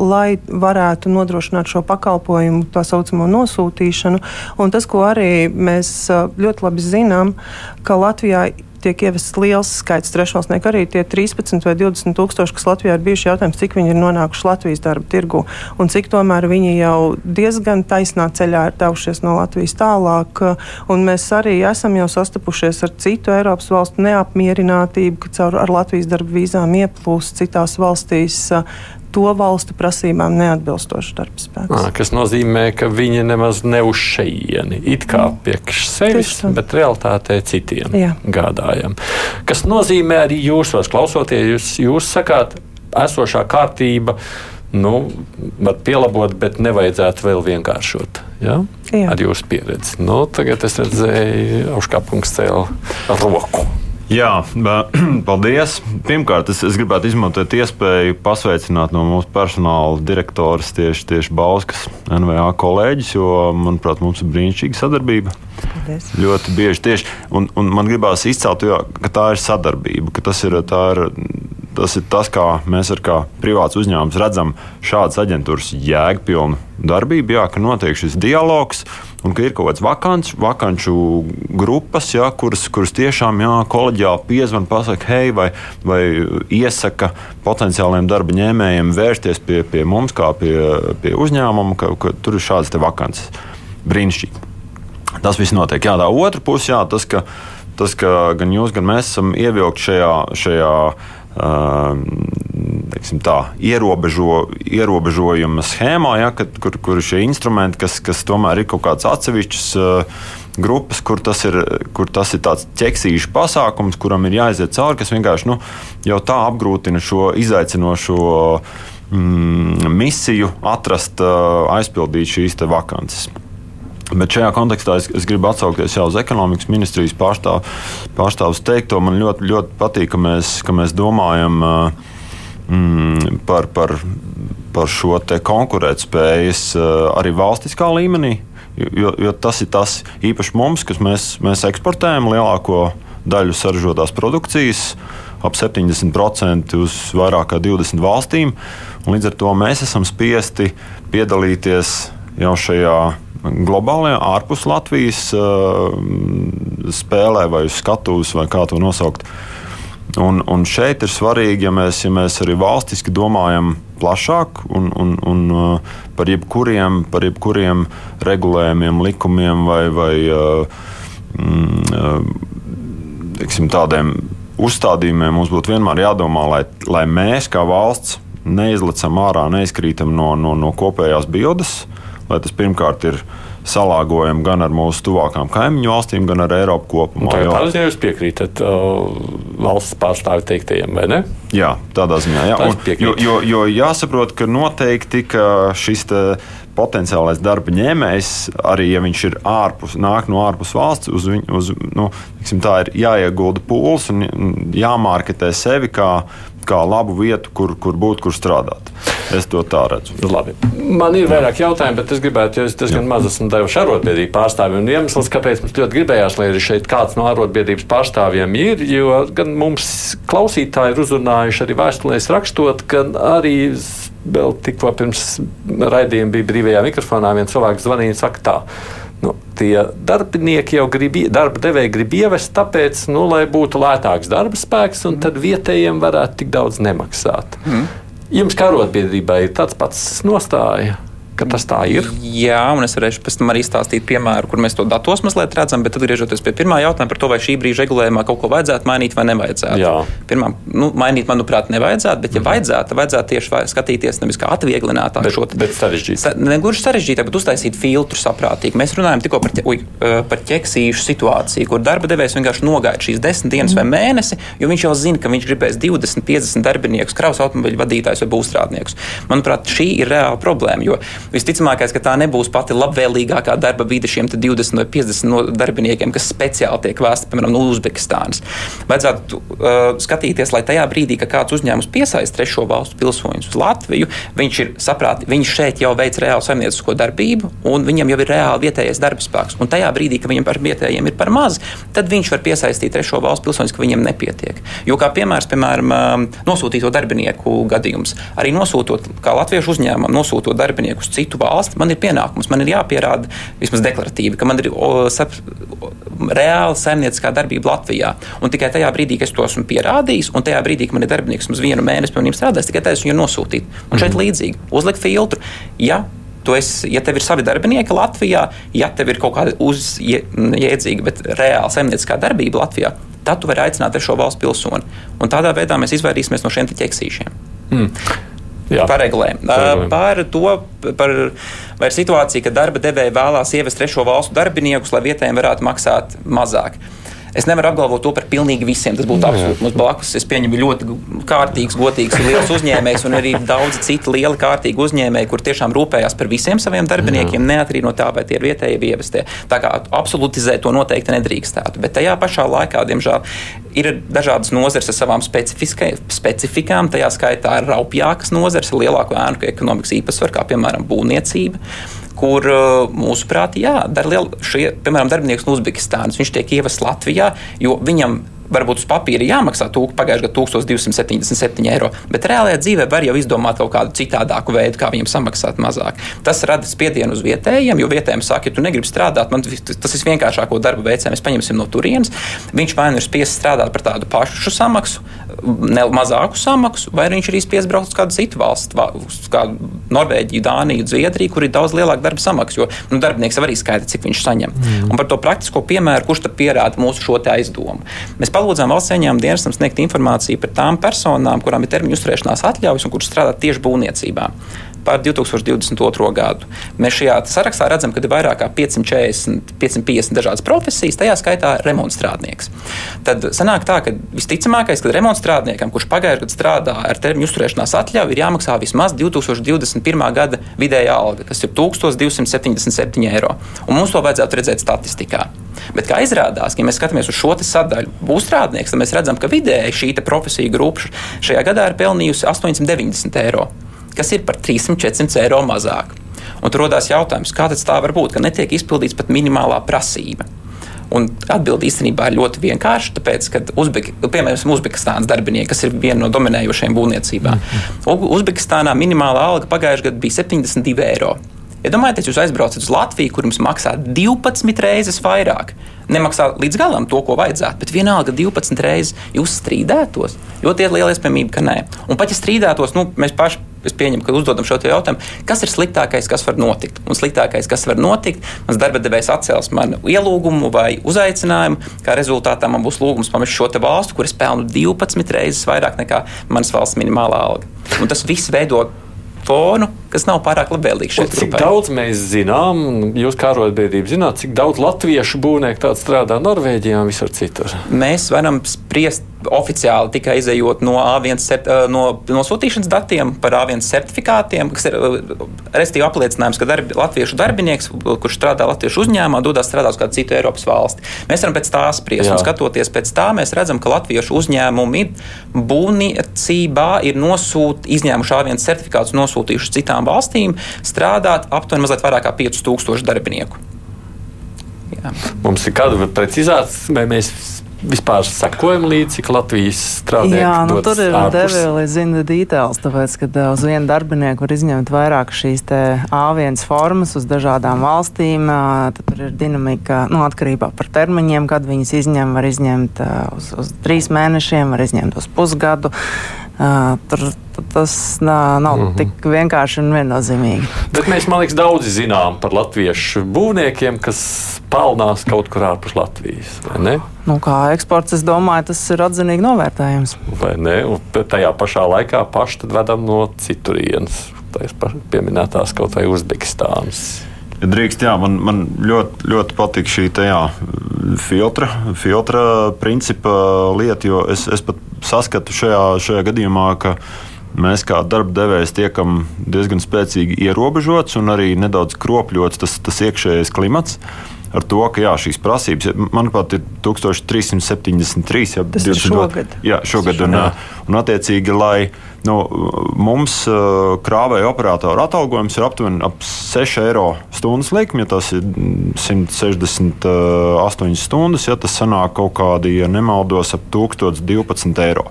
lai varētu nodrošināt šo pakalpojumu, tā saucamo nosūtīšanu. Un tas, ko arī mēs ļoti labi zinām, ka Latvijā tiek ievests liels skaits trešvalstnieku. Arī tie 13 vai 20 tūkstoši, kas Latvijā ir bijuši jautājums, cik viņi ir nonākuši Latvijas darba tirgu un cik tomēr viņi jau diezgan taisnā ceļā ir devušies no Latvijas tālāk. Un mēs arī esam jau sastapušies ar citu Eiropas valstu neapmierinātību, ka caur Latvijas darba vīzām ieplūst citās valstīs to valstu prasībām neatbilstošs darbspēks. À, kas nozīmē, ka viņi nemaz ne uz šejieni. It kā priekš sevis, bet realitātē citiem Jā. gādājam. Kas nozīmē arī jūsos, klausoties, jūs, jūs sakāt, esošā kārtība. Nu, var pielabot, bet nevajadzētu vēl vienkāršot. Ja? Jā. Ar jūsu pieredzi. Nu, tagad es redzēju, Auškāpunks cēla roku. Jā, <clears throat> paldies. Pirmkārt, es, es gribētu izmantot iespēju pasveicināt no mūsu personāla direktoras tieši, tieši Bauskas NVA kolēģis, jo, manuprāt, mums ir brīnišķīga sadarbība. Paldies. Ļoti bieži tieši. Un, un man gribās izcelt, jo, ka tā ir sadarbība, ka tas ir, tā ir, tas ir tas, kā mēs ar kā privāts uzņēmums redzam šādas aģentūras jēgpilnu darbību, jā, ka notiek šis dialogs. Un ka ir kaut kāds vakants, vakanču grupas, jā, kuras, kuras tiešām jā, kolēģiāli piezvan, pasakā, hei, vai, vai iesaka potenciāliem darba ņēmējiem vērsties pie, pie mums, kā pie, pie uzņēmuma, ka, ka tur ir šādas vakances. Brīnišķīgi. Tas viss notiek. Jā, tā otra puse, jā, tas, ka, tas, ka gan jūs, gan mēs esam ievilkti šajā, šajā teiksim, tā, ierobežo, ierobežojuma schēmā, ja, kad, kur, kur šie instrumenti, kas, kas tomēr ir kaut kāds atsevišķs. Grupas, kur tas ir, kur tas ir tāds ķeksīšu pasākums, kuram ir jāiziet cauri, kas vienkārši nu, jau tā apgrūtina šo izaicinošo mm, misiju, atrast, aizpildīt šīs vakances. Bet šajā kontekstā es, es gribu atsaukties jau uz ekonomikas ministrijas pārstāv, pārstāvus teikto. Man ļoti, ļoti patīk, ka mēs, ka mēs domājam mm, par, par, par šo konkurētspējas arī valstiskā līmenī. Jo, jo tas ir tas īpaši mums, kas mēs, mēs eksportējam lielāko daļu saražotās produkcijas, ap 70% uz vairāk kā 20 valstīm. Līdz ar to mēs esam spiesti piedalīties jau šajā globālajā, ārpus Latvijas uh, spēlē vai skatuves, vai kā to nosaukt. Un, un šeit ir svarīgi, ja mēs, ja mēs arī valstiski domājam plašāk un, un, un uh, par, jebkuriem, par jebkuriem regulējumiem, likumiem vai, vai uh, mm, teiksim, tādiem uzstādījumiem, mums būtu vienmēr jādomā, lai, lai mēs kā valsts neizlecam ārā, neizkrītam no, no, no kopējās bildes, lai tas pirmkārt ir salāgojam gan ar mūsu tuvākām kaimiņu valstīm, gan ar Eiropu kopumā. Tā ir tā ziņā, jūs piekrītat uh, valsts pārstāvju teiktajiem, vai ne? Jā, tādā ziņā. Jā. Un, jo, jo, jo jāsaprot, ka noteikti ka šis te potenciālais darba ņēmējs, arī ja viņš ir ārpus, nāk no ārpus valsts, uz viņu, uz, nu, tiksim, tā ir jāiegulda pūles un jāmārketē sevi kā, kā labu vietu, kur, kur būt, kur strādāt. Es to tā redzu. Labi. Man ir vairāk jautājumu, bet es gribētu, jo es diezgan maz esmu devuši arotbiedrību pārstāvjiem. Un iemesls, kāpēc mums ļoti gribējās, lai arī šeit kāds no arotbiedrības pārstāvjiem ir, jo gan mums klausītāji ir uzrunājuši arī vēstulēs rakstot, ka arī vēl tikko pirms raidījuma bija brīvajā mikrofonā viens cilvēks zvanīja un saka tā. Nu, tie darbinieki jau grib, darba devēji grib ievest, tāpēc, nu, lai būtu lētāks darba spēks, un tad vietējiem varētu tik daudz nemaksāt. Mm. Jums, kā arotbiedrībai, ir tāds pats nostāja ka tas tā ir? Jā, un es varēšu pēc tam arī stāstīt piemēru, kur mēs to datos mazliet redzam, bet atgriežoties pie pirmā jautājuma par to, vai šī brīža regulējumā kaut ko vajadzētu mainīt vai nevajadzētu. Jā. Pirmā, nu, mainīt, manuprāt, nevajadzētu, bet, ja mm. vajadzētu, vajadzētu tieši skatīties nevis kā atvieglinātāju šo te, bet sarežģītu. Ne gluži sarežģītu, bet uztaisīt filtru saprātīgi. Mēs runājam tikko par, ķe, uj, par ķeksīšu situāciju, kur darba devējs vienkārši nogaida šīs desmit dienas mm. vai mēnesi, jo viņš jau zina, ka viņš gribēs 20, 50 darbiniekus, kravas automobiļu vadītājus vai būvstrādniekus. Manuprāt, šī ir reāla problēma, jo visticamākais, ka tā nebūs pati labvēlīgākā darba vide šiem 20 vai 50 no darbiniekiem, kas speciāli tiek vēsti, piemēram, no Uzbekistānas. Vajadzētu uh, skatīties, lai tajā brīdī, kad kāds uzņēmums piesaista trešo valstu pilsoņus uz Latviju, viņš ir saprātīgi, viņš šeit jau veic reālu saimniecisko darbību, un viņam jau ir reāli vietējais darba spēks. Un tajā brīdī, kad viņam par vietējiem ir par maz, tad viņš var piesaistīt trešo valstu pilsoņus, ka viņiem nepietiek. Jo kā piemērs, piemēram, um, nosūtīto darbinieku gadījums, arī nosūtot, kā latviešu uzņēmumam, nosūtot darbinieku uz citu valsti, man ir pienākums, man ir jāpierāda vismaz deklaratīvi, ka man ir o, sap, reāla saimnieciskā darbība Latvijā. Un tikai tajā brīdī, kad es to esmu pierādījis, un tajā brīdī, kad man ir darbinieks uz vienu mēnesi pie maniem strādājis, tikai tad es viņu nosūtīju. Un šeit mm -hmm. līdzīgi uzlikt filtru. Ja tu esi, ja tev ir savi darbinieki Latvijā, ja tev ir kaut kāda uzjēdzīga, bet reāla saimnieciskā darbība Latvijā, tad tu vari aicināt trešo valstu pilsoni. Un tādā veidā mēs izvairīsimies no šiem ķeksīšiem. Mm. Jā. Par regulēm. Par to, par, vai ir situācija, ka darba devēja vēlās ievest trešo valstu darbiniekus, lai vietējiem varētu maksāt mazāk. Es nevaru apgalvot to par pilnīgi visiem. Tas būtu absolūti mums blakus. Es pieņemu ļoti kārtīgs, godīgs, liels uzņēmējs, un arī daudzi citi lieli kārtīgi uzņēmēji, kur tiešām rūpējās par visiem saviem darbiniekiem, neatkarīgi no tā, vai tie ir vietējie vai ievestie. Tā kā absolutizēt to noteikti nedrīkstētu. Bet tajā pašā laikā, diemžēl, ir dažādas nozares ar savām specifikām. Tajā skaitā ir raupjākas nozares ar lielāku ēnu ekonomikas īpatsvaru, kā piemēram būvniecība kur uh, mūsuprāt, jā, dar liel, šie, piemēram, darbinieks no Uzbekistānas. Viņš tiek ievests Latvijā, jo viņam varbūt uz papīra jāmaksā pagājušajā gadā 1277 eiro, bet reālajā dzīvē var jau izdomāt kaut kādu citādāku veidu, kā viņam samaksāt mazāk. Tas rada spiedienu uz vietējiem, jo vietējiem saka, ja tu negribi strādāt, man tas ir vienkāršāko darbu veids, mēs paņemsim no turienes. Viņš vai nu ir spiests strādāt par tādu pašu samaksu, ne mazāku samaksu, vai viņš ir spiests braukt uz kādu citu valstu, kā Norvēģiju, Dāniju, Zviedriju, kur ir daudz lielāka darba samaksa, jo nu, darbinieks arī skaidrs, cik viņš saņem. Mm. Un par to praktisko piemēru, kurš tad pierāda mūsu šo aizdomu. Mēs palūdzām valsts ieņēmuma dienestam sniegt informāciju par tām personām, kurām ir termiņu uzturēšanās atļaujas un kuras strādā tieši būvniecībā par 2022. gadu. Mēs šajā sarakstā redzam, ka ir vairāk kā 540, 550 dažādas profesijas, tajā skaitā remontstrādnieks. Tad sanāk tā, ka visticamākais, ka remontstrādniekam, kurš pagājušajā gadā strādā ar termiņu uzturēšanās atļauju, ir jāmaksā vismaz 2021. gada vidējā alga, kas ir 1277 eiro. Un mums to vajadzētu redzēt statistikā. Bet, kā izrādās, ja mēs skatāmies uz šo sadaļu, būvstrādnieks, tad mēs redzam, ka vidēji šī profesija grupa šajā gadā ir pelnījusi 890 eiro, kas ir par 300-400 eiro mazāk. Un tur radās jautājums, kā tā var būt, ka netiek izpildīts pat minimālā prasība. Un atbildi īstenībā ir ļoti vienkārša, tāpēc, ka Uzbeki, piemēram, Uzbekistānas darbinieki, kas ir viena no dominējošajām būvniecībām, mm -hmm. Uzbekistānā minimālā alga pagājušajā gadā bija 72 eiro. Iedomājieties, ja jūs aizbraucat uz Latviju, kur jums maksā 12 reizes vairāk. Nemaksā līdz galam to, ko vajadzētu, bet vienalga 12 reizes jūs strīdētos. Ļoti liela iespējamība, ka nē. Un pat ja strīdētos, nu, mēs paši es pieņemu, ka uzdodam šo jautājumu, kas ir sliktākais, kas var notikt. Un sliktākais, kas var notikt, mans darba devējs atcels manu ielūgumu vai uzaicinājumu, kā rezultātā man būs lūgums pamest šo valstu, kur es pelnu 12 reizes vairāk nekā manas valsts minimālā alga. Un tas viss veido fonu, kas nav pārāk labvēlīgs šeit. Cik grupai. daudz mēs zinām, jūs kā arotbiedrība zināt, cik daudz latviešu būvnieku tādu strādā Norvēģijā un visur citur? Mēs varam spriest oficiāli tikai izējot no A1 eh, no nosūtīšanas datiem par A1 certifikātiem, kas ir eh, restīvi apliecinājums, ka darbi, latviešu darbinieks, kurš strādā latviešu uzņēmumā, dodas strādāt uz kādu citu Eiropas valsti. Mēs varam pēc tā spriest, Jā. un skatoties pēc tā, mēs redzam, ka latviešu uzņēmumi būvniecībā ir nosūt, izņēmuši A1 certifikātus, nosūtījuši citām valstīm strādāt aptuveni mazliet vairāk kā 5000 darbinieku. Jā. Mums ir kāda precizācija, vai mēs vispār sekojam līdzi, cik Latvijas strādājot. Jā, nu, tur ir devīli zina detaļas, tāpēc, ka uh, uz vienu darbinieku var izņemt vairāk šīs A1 formas uz dažādām valstīm. Uh, tad tur ir dinamika nu, atkarībā par termiņiem, kad viņas izņem. Var izņemt uh, uz, uz trīs mēnešiem, var izņemt uz pusgadu. Uh, tur tas nav, nav mm -hmm. tik vienkārši un viennozīmīgi. Bet mēs, man liekas, daudzi zinām par latviešu būvniekiem, kas pelnās kaut kur ārpus Latvijas. Nu, kā eksports, es domāju, tas ir atzinīgi novērtējams. Vai ne? Un tajā pašā laikā paši vedam no citurienes. Tā ir pieminētās kaut vai Uzbekistānas. Ja drīkst, jā, man, man ļoti, ļoti patīk šī tajā, filtra, filtra principa lieta, jo es, es pat saskatu šajā, šajā gadījumā, ka mēs kā darba devējs tiekam diezgan spēcīgi ierobežots un arī nedaudz kropļots tas, tas iekšējais klimats. Ar to, ka jā, šīs prasības, manuprāt, ir 1373. Jā, tas 20, ir šogad. Jā, šogad. Un, un attiecīgi, lai nu, mums krāvēja operatoru atalgojums ir aptuveni ap 6 eiro stundas likme, ja tas ir 168 stundas, ja tas sanāk kaut kādi, ja nemaldos, ap 1012 eiro.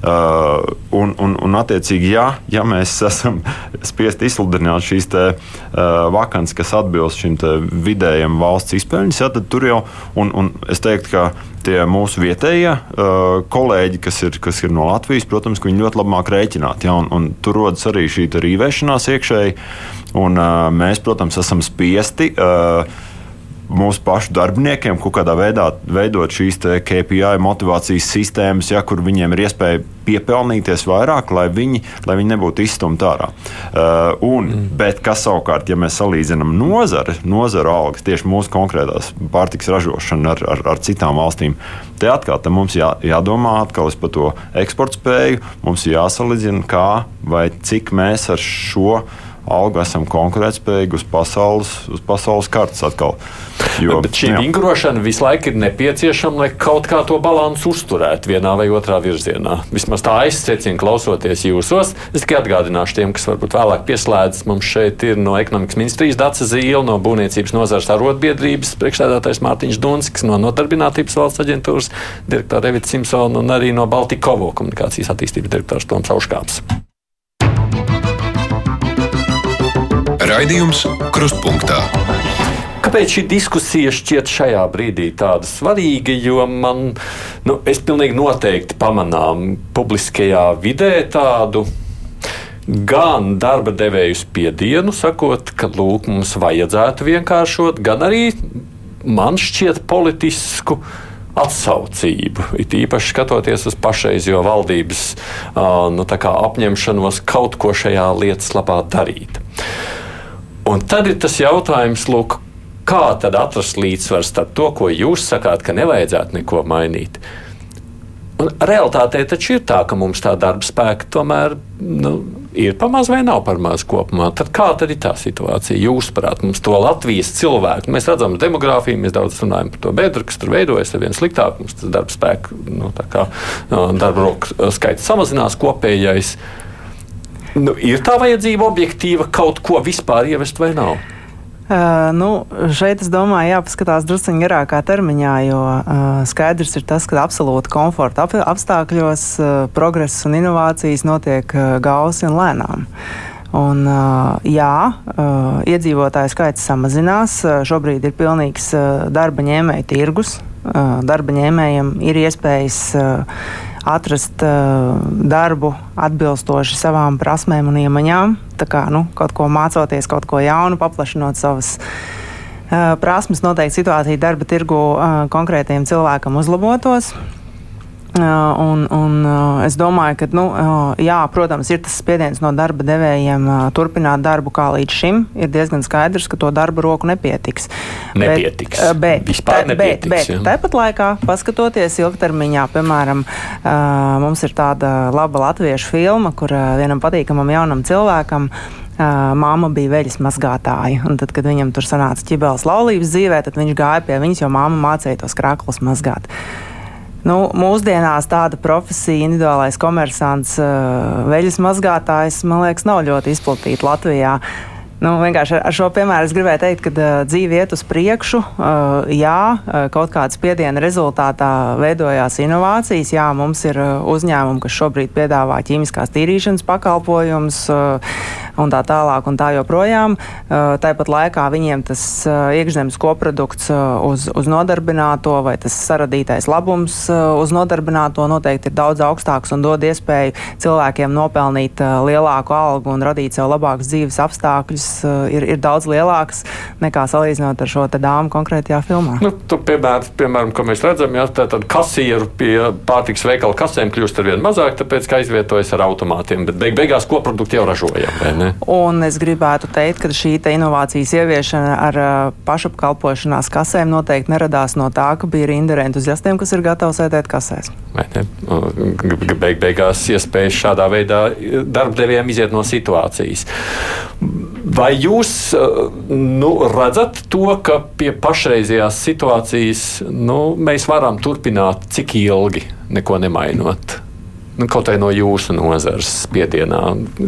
Uh, un, un, un, attiecīgi, ja, ja mēs <laughs> esam spiesti izsludināt šīs te, uh, vakances, kas atbilst šim vidējiem valsts izpēļņiem, ja, tad tur jau, un, un es teiktu, ka tie mūsu vietējie uh, kolēģi, kas ir, kas ir no Latvijas, protams, viņi ļoti labi māk rēķināt. Ja, un, un tur rodas arī šī rīvēšanās iekšēji, un uh, mēs, protams, esam spiesti. Uh, mūsu pašu darbiniekiem kaut kādā veidā veidot šīs KPI motivācijas sistēmas, ja, kur viņiem ir iespēja piepelnīties vairāk, lai viņi, lai viņi nebūtu izstumti ārā. Uh, un, mm. Bet kas savukārt, ja mēs salīdzinām nozari, nozara algas, tieši mūsu konkrētās pārtiks ražošanu ar, ar, ar citām valstīm, te atkal te mums jā, jādomā par to eksporta spēju, mums jāsalīdzina, kā vai cik mēs ar šo algu esam konkurētspējīgi uz pasaules, uz pasaules kartes atkal. Jo, Bet šī vingrošana visu laiku ir nepieciešama, lai kaut kā to balansu uzturētu vienā vai otrā virzienā. Vismaz tā aizsecina, klausoties jūsos. Es tikai atgādināšu tiem, kas varbūt vēlāk pieslēdzas. Mums šeit ir no ekonomikas ministrijas Dāca Zīle, no Būvniecības nozares arotbiedrības priekšstādātais Mārtiņš Dunskis, no Nodarbinātības valsts aģentūras direktora Revita Simpsona un arī no Baltikovo komunikācijas attīstības direktors Toms Auškāps. Raidījums Krustpunktā. Kāpēc šī diskusija šķiet šajā brīdī tāda svarīga? Jo man, nu, es pilnīgi noteikti pamanām publiskajā vidē tādu gan darba devēju spiedienu, sakot, ka lūk, mums vajadzētu vienkāršot, gan arī man šķiet politisku atsaucību. It īpaši skatoties uz pašreizējo valdības nu, apņemšanos kaut ko šajā lietas labā darīt. Un tad ir tas jautājums, lūk, kā tad atrast līdzsvaru starp to, ko jūs sakāt, ka nevajadzētu neko mainīt. Un realitātē taču ir tā, ka mums tā darba spēka tomēr nu, ir pamaz vai nav par maz kopumā. Tad kā tad ir tā situācija? Jūsuprāt, mums to Latvijas cilvēku, mēs redzam demogrāfiju, mēs daudz runājam par to bedru, kas tur veidojas ar vien sliktāk, mums tas darba spēka, nu, kā, darba roku skaits samazinās kopējais. Nu, ir tā vajadzība objektīva kaut ko vispār ievest vai nav? Uh, nu, šeit es domāju, jāpaskatās druskuļi garākā termiņā, jo uh, skaidrs ir tas, ka absolūti komforta ap apstākļos uh, progress un inovācijas notiek uh, gausi un lēnām. Un, jā, iedzīvotāju skaits samazinās. Šobrīd ir pilnīgs darba ņēmēju tirgus. Darba ņēmējiem ir iespējas atrast uh, darbu atbilstoši savām prasmēm un iemaņām. Tā kā nu, kaut ko mācoties, kaut ko jaunu, paplašinot savas uh, prasmes, noteikti situācija darba tirgu uh, konkrētiem cilvēkam uzlabotos. Un, un es domāju, ka, nu, jā, protams, ir tas spiediens no darba devējiem turpināt darbu kā līdz šim. Ir diezgan skaidrs, ka to darba roku nepietiks. Nepietiks. Bet, bet, nepietiks, bet, bet tāpat laikā, paskatoties ilgtermiņā, piemēram, mums ir tāda laba latviešu filma, kur vienam patīkamam jaunam cilvēkam māma bija veļas mazgātāja. Un tad, kad viņam tur sanāca ķibeles laulības dzīvē, tad viņš gāja pie viņas, jo māma mācīja tos krāklus mazgāt. Nu, mūsdienās tāda profesija, individuālais komersants, veļas mazgātājs, man liekas, nav ļoti izplatīta Latvijā. Nu, vienkārši ar šo piemēru es gribēju teikt, ka uh, dzīve iet uz priekšu. Uh, jā, uh, kaut kāda spiediena rezultātā veidojās inovācijas. Jā, mums ir uh, uzņēmumi, kas šobrīd piedāvā ķīmiskās tīrīšanas pakalpojumus uh, un tā tālāk un tā joprojām. Uh, tāpat laikā viņiem tas uh, iekšzemes koprodukts uh, uz, uz nodarbināto vai tas saradītais labums uz nodarbināto noteikti ir daudz augstāks un dod iespēju cilvēkiem nopelnīt lielāku algu un radīt sev labākus dzīves apstākļus ir, ir daudz lielākas nekā salīdzinot ar šo dāmu konkrētajā filmā. Nu, tu, piemēram, piemēram, ko mēs redzam, ja tā tad kasieru pie pārtiks veikala kasēm kļūst ar vien mazāk, tāpēc, ka aizvietojas ar automātiem, bet beig beigās koprodukti jau ražojam? Un es gribētu teikt, ka šī te inovācijas ieviešana ar uh, pašapkalpošanās kasēm noteikti neradās no tā, ka bija rinda entuziastiem, kas ir gatavi sēdēt kasēs. Beig beigās iespējas šādā veidā darbdevējiem iziet no situācijas. Vai jūs nu, redzat to, ka pie pašreizējās situācijas nu, mēs varam turpināt cik ilgi neko nemainot? Nu, kaut arī no jūsu nozares spiedienā.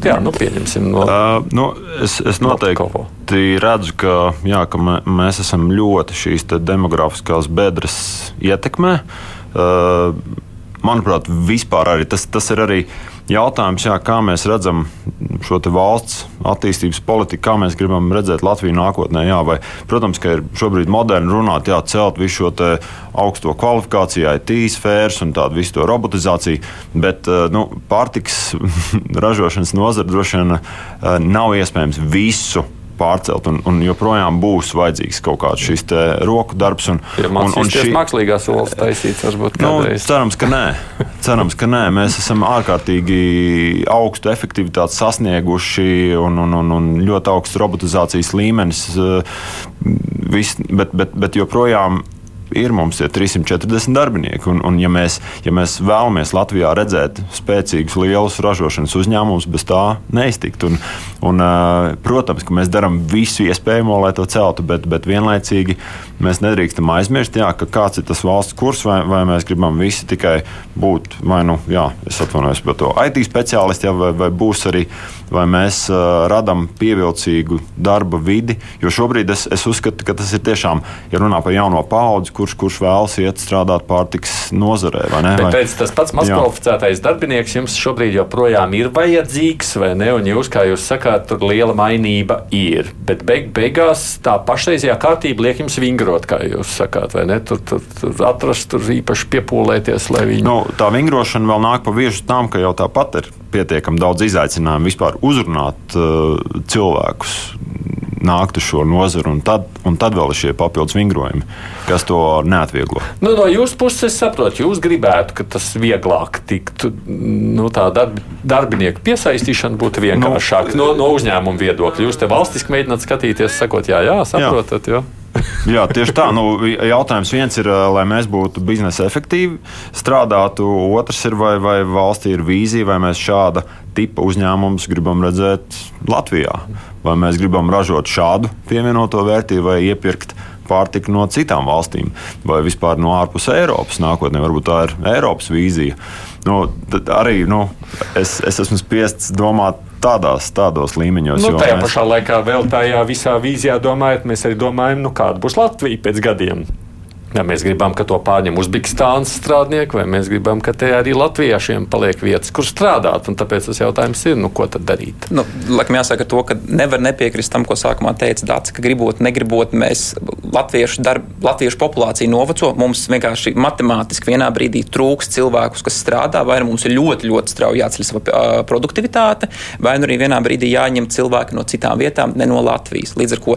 Jā, nu, pieņemsim. No, uh, nu, es, es noteikti redzu, ka, jā, ka mē, mēs esam ļoti šīs demografiskās bedres ietekmē. Uh, manuprāt, vispār arī tas, tas ir arī jautājums, jā, kā mēs redzam šo valsts attīstības politiku, kā mēs gribam redzēt Latviju nākotnē. Jā, vai, protams, ka ir šobrīd moderni runāt, jā, celt visu šo augsto kvalifikāciju, IT sfēras un tādu visu to robotizāciju, bet eh, nu, pārtiks <laughs> ražošanas nozara droši vien eh, nav iespējams visu pārcelt, un, un joprojām būs vajadzīgs kaut kāds šis roku darbs. Un, ja un, un šī mākslīgās olas taisīts, varbūt nu, cerams, ka nē. <laughs> cerams, ka nē. Mēs esam ārkārtīgi augstu efektivitāti sasnieguši un, un, un, un ļoti augsts robotizācijas līmenis. Eh, vis, bet, bet, bet joprojām ir mums tie 340 darbinieki. Un, un ja, mēs, ja mēs vēlamies Latvijā redzēt spēcīgus, lielus ražošanas uzņēmumus, bez tā neiztikt. Un, un, protams, ka mēs darām visu iespējamo, lai to celtu, bet, bet vienlaicīgi mēs nedrīkstam aizmirst, jā, ka kāds ir tas valsts kurs, vai, vai mēs gribam visi tikai būt, vai nu, jā, es atvainojos par to IT speciālistu, jā, vai, vai būs arī, vai mēs uh, radām pievilcīgu darba vidi. Jo šobrīd es, es uzskatu, ka tas ir tiešām, ja runā par jauno paudzi, kurš, kurš vēlas iet strādāt pārtiks nozarē. Vai Bet vai, tas pats mazkvalificētais darbinieks jums šobrīd joprojām ir vajadzīgs, vai ne? Un jūs, kā jūs sakāt, tur liela mainība ir. Bet beig, beigās tā pašreizējā kārtība liek jums vingrot, kā jūs sakāt, vai ne? Tur, tur, tur atrast, tur īpaši piepūlēties, lai viņi. Nu, tā vingrošana vēl nāk pa viešu tam, ka jau tāpat ir pietiekami daudz izaicinājumu vispār uzrunāt uh, cilvēkus nākt uz šo nozaru, un tad, un tad vēl ir šie papildus vingrojumi, kas to neatvieglo. Nu, no jūsu puses es saprotu, jūs gribētu, ka tas vieglāk tiktu, nu, tā darbi, darbinieku piesaistīšana būtu vienkāršāka nu, no, no uzņēmuma viedokļa. Jūs te valstiski mēģināt skatīties, sakot, jā, jā, saprotat. Jā. Jā, tieši tā. Nu, jautājums viens ir, lai mēs būtu biznesa efektīvi, strādātu. Otrs ir, vai, vai valstī ir vīzija, vai mēs šāda tipa uzņēmumus gribam redzēt Latvijā. Vai mēs gribam ražot šādu pievienoto vērtību vai iepirkt pārtiku no citām valstīm, vai vispār no ārpus Eiropas nākotnē. Varbūt tā ir Eiropas vīzija. Nu, arī nu, es, es esmu spiests domāt tādās, tādos līmeņos. Nu, tajā mēs... pašā laikā vēl tajā visā vīzijā domājot, mēs arī domājam, nu, kāda būs Latvija pēc gadiem. Vai mēs gribam, ka to pārņem Uzbekistānas strādnieki, vai mēs gribam, ka te arī latviešiem paliek vietas, kur strādāt. Un tāpēc tas jautājums ir, nu, ko tad darīt? Nu, laikam jāsaka to, ka nevar nepiekrist tam, ko sākumā teica Dārts, ka gribot, negribot, mēs latviešu, darb, latviešu populāciju noveco. Mums vienkārši matemātiski vienā brīdī trūks cilvēkus, kas strādā, vai nu mums ir ļoti, ļoti strauji jāceļ sava produktivitāte, vai nu arī vienā brīdī jāņem cilvēki no citām vietām, ne no Latvijas. Līdz ar to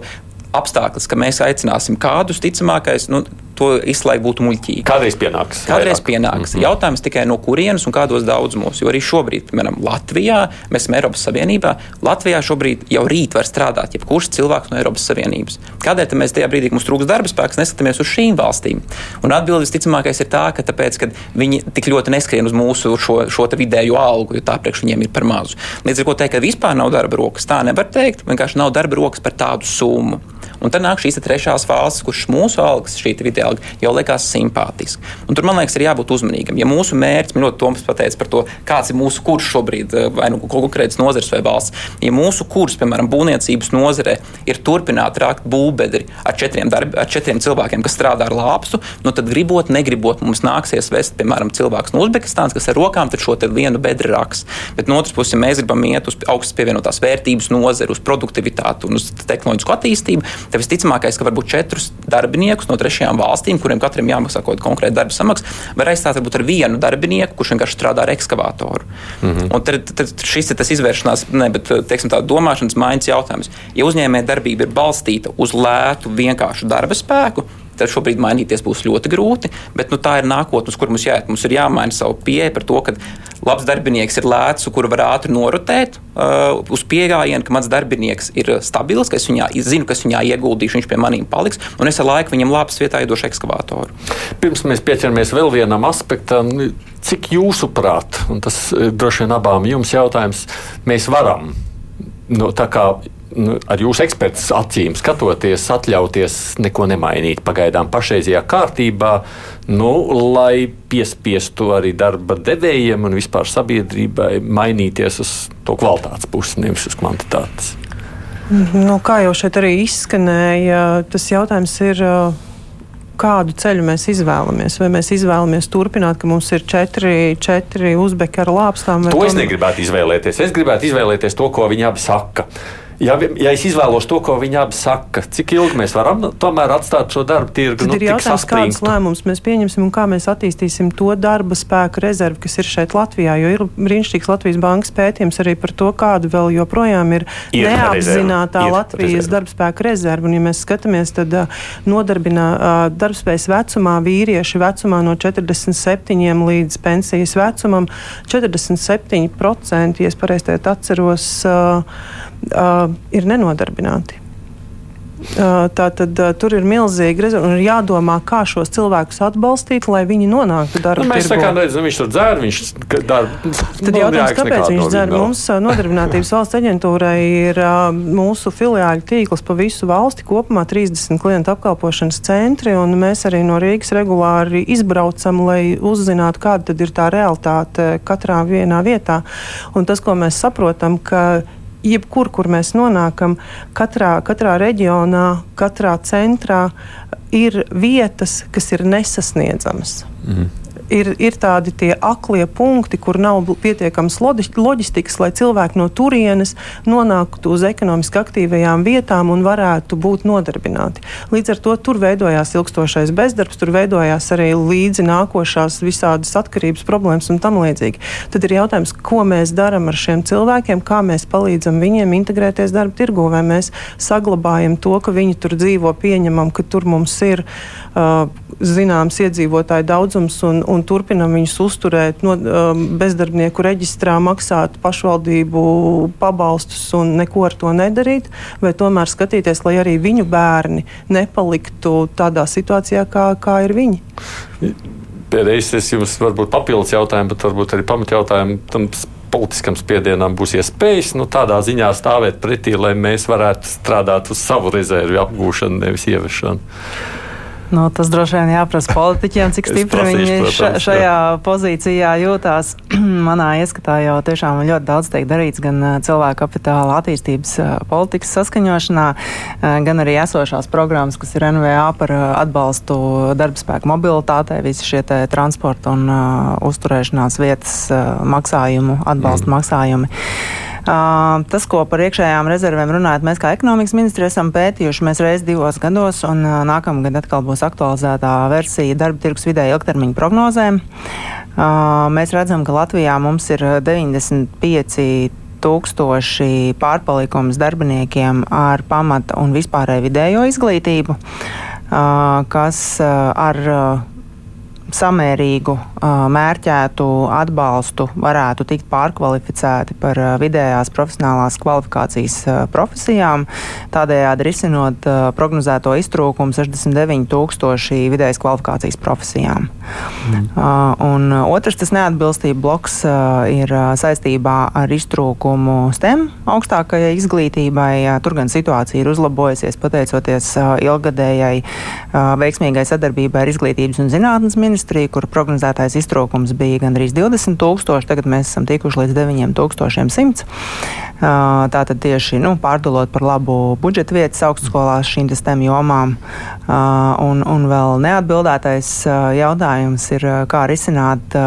apstākļus, ka mēs aicināsim kādus ticamākais. Nu, to izslēgt būtu muļķīgi. Kādreiz pienāks. Kādreiz vairāk. pienāks. Mm -hmm. Jautājums tikai no kurienes un kādos daudzumos. Jo arī šobrīd, piemēram, Latvijā, mēs esam Eiropas Savienībā. Latvijā šobrīd jau rīt var strādāt jebkurš cilvēks no Eiropas Savienības. Kādēļ mēs tajā brīdī, kad mums trūks darba spēks, neskatāmies uz šīm valstīm? Un atbildes visticamākais ir tā, ka tāpēc, ka viņi tik ļoti neskrien uz mūsu šo, šo vidējo algu, jo tā priekš viņiem ir par mazu. Līdz ar to teikt, ka vispār nav darba rokas, tā nevar teikt. Vienkārši nav darba rokas par tādu summu. Un tad nāk šīs trešās valsts, kurš mūsu algas, šī vidēja alga, jau liekas simpātiski. Un tur man liekas, ir jābūt uzmanīgam. Ja mūsu mērķis, ļoti Toms pateica par to, kāds ir mūsu kurs šobrīd, eh, vai nu konkrēts nozars vai valsts, ja mūsu kurs, piemēram, būvniecības nozarē, ir turpināt rākt būvbedri ar četriem, darbi, ar četriem cilvēkiem, kas strādā ar lāpstu, nu tad gribot, negribot, mums nāksies vest, piemēram, cilvēks no Uzbekistānas, kas ar rokām šo vienu bedri raks. Bet no otras puses, ja mēs gribam iet uz augstas pievienotās vērtības nozari, uz produktivitāti un uz tehnoloģisku attīstību, tad visticamākais, ka varbūt četrus darbiniekus no trešajām valstīm, kuriem katram jāmaksā kaut kāda konkrēta darba samaksa, var aizstāt varbūt ar vienu darbinieku, kurš vienkārši strādā ar ekskavātoru. Mm -hmm. Un tad, tad šis ir tas izvēršanās, ne, bet teiksim, tā domāšanas maiņas jautājums. Ja uzņēmē darbība ir balstīta uz lētu, vienkāršu darba spēku, tad šobrīd mainīties būs ļoti grūti. Bet nu, tā ir nākotne, uz kur mums jāiet. Mums ir jāmaina savu pieeja par to, ka labs darbinieks ir lēts, kuru var ātri norotēt uh, uz pieejamību, ka mans darbinieks ir stabils, ka es viņā zinu, kas viņā ieguldīšu, viņš pie maniem paliks, un es ar laiku viņam labs vietā iedošu ekskavātoru. Pirms mēs pieķeramies vēl vienam aspektam, cik jūsuprāt, un tas droši vien abām jums jautājums, mēs varam. No, tā kā nu, ar jūsu eksperts acīm skatoties, atļauties neko nemainīt pagaidām pašreizajā kārtībā, nu, lai piespiestu arī darba devējiem un vispār sabiedrībai mainīties uz to kvalitātes pusi, nevis uz kvantitātes. Nu, kā jau šeit arī izskanēja, tas jautājums ir kādu ceļu mēs izvēlamies. Vai mēs izvēlamies turpināt, ka mums ir četri, četri uzbeki ar lāpstām? To es negribētu izvēlēties. Es gribētu izvēlēties to, ko viņi abi saka. Ja, ja es izvēlos to, ko viņi abi saka, cik ilgi mēs varam tomēr atstāt šo darbu tirgu? Tad nu, ir jautājums, kādas lēmumus mēs pieņemsim un kā mēs attīstīsim to darba spēku rezervi, kas ir šeit Latvijā. Jo ir brīnišķīgs Latvijas bankas pētījums arī par to, kāda vēl joprojām ir, ir neapzinātā rezerva. Latvijas darba spēka rezerva. Un, ja mēs skatāmies, tad nodarbinā darbspējas vecumā vīrieši vecumā no 47 līdz pensijas vecumam 47%, ja es pareizi atceros. Uh, uh, ir nenodarbināti. Tā tad tur ir milzīgi rezervi ir jādomā, kā šos cilvēkus atbalstīt, lai viņi nonāktu darba nu, mēs tirgu. Mēs sakām, viņš tur dzer, viņš darba. Tad nu, jautājums, kāpēc viņš dzer? Mums <laughs> nodarbinātības valsts aģentūrai ir mūsu filiāļu tīkls pa visu valsti, kopumā 30 klientu apkalpošanas centri, un mēs arī no Rīgas regulāri izbraucam, lai uzzinātu, kāda tad ir tā realitāte katrā vienā vietā. Un tas, ko mēs saprotam, ka jebkur, kur mēs nonākam, katrā, katrā reģionā, katrā centrā ir vietas, kas ir nesasniedzamas. Mm ir, ir tādi aklie punkti, kur nav pietiekams loģistikas, lai cilvēki no turienes nonāktu uz ekonomiski aktīvajām vietām un varētu būt nodarbināti. Līdz ar to tur veidojās ilgstošais bezdarbs, tur veidojās arī līdzi nākošās visādas atkarības problēmas un tam līdzīgi. Tad ir jautājums, ko mēs darām ar šiem cilvēkiem, kā mēs palīdzam viņiem integrēties darba tirgu, vai mēs saglabājam to, ka viņi tur dzīvo, pieņemam, ka tur mums ir uh, zināms iedzīvotāju daudzums un, un turpinam viņus uzturēt no, um, bezdarbnieku reģistrā, maksāt pašvaldību pabalstus un neko ar to nedarīt, vai tomēr skatīties, lai arī viņu bērni nepaliktu tādā situācijā, kā, kā ir viņi. Pēdējais es jums varbūt papildus jautājumu, bet varbūt arī pamatjautājumu tam politiskam spiedienam būs iespējas nu, tādā ziņā stāvēt pretī, lai mēs varētu strādāt uz savu rezervi apgūšanu, nevis ieviešanu. Nu, tas droši vien jāprasa politiķiem, cik stipri viņi ša, šajā jā. pozīcijā jūtās. <clears throat> Manā ieskatā jau tiešām ļoti daudz tiek darīts gan cilvēku kapitāla attīstības politikas saskaņošanā, gan arī esošās programmas, kas ir NVA par atbalstu darbspēku mobilitātei, visi šie transporta un uh, uzturēšanās vietas uh, maksājumu, atbalsta mm. maksājumi. Tas, ko par iekšējām rezervēm runājot, mēs kā ekonomikas ministri esam pētījuši mēs reiz divos gados, un nākamgad atkal būs aktualizētā versija darba tirgus vidēji ilgtermiņa prognozēm. Mēs redzam, ka Latvijā mums ir 95 tūkstoši pārpalikums darbiniekiem ar pamata un vispārēju vidējo izglītību, kas ar samērīgu, mērķētu atbalstu varētu tikt pārkvalificēti par vidējās profesionālās kvalifikācijas profesijām, tādējādi risinot prognozēto iztrūkumu 69 tūkstoši vidējas kvalifikācijas profesijām. Mm. Un otrs, tas neatbilstība bloks ir saistībā ar iztrūkumu STEM augstākajai izglītībai. Tur gan situācija ir uzlabojusies pateicoties ilgadējai veiksmīgai sadarbībai ar Izglītības un zinātnes ministriju, kur prognozētais iztrūkums bija gandrīz 20 tūkstoši, tagad mēs esam tikuši līdz 9100. Tātad tieši nu, pārdalot par labu budžeta vietas augstskolās šīm STEM jomām. Un, un vēl neatbildētais jautājums ir, kā risināt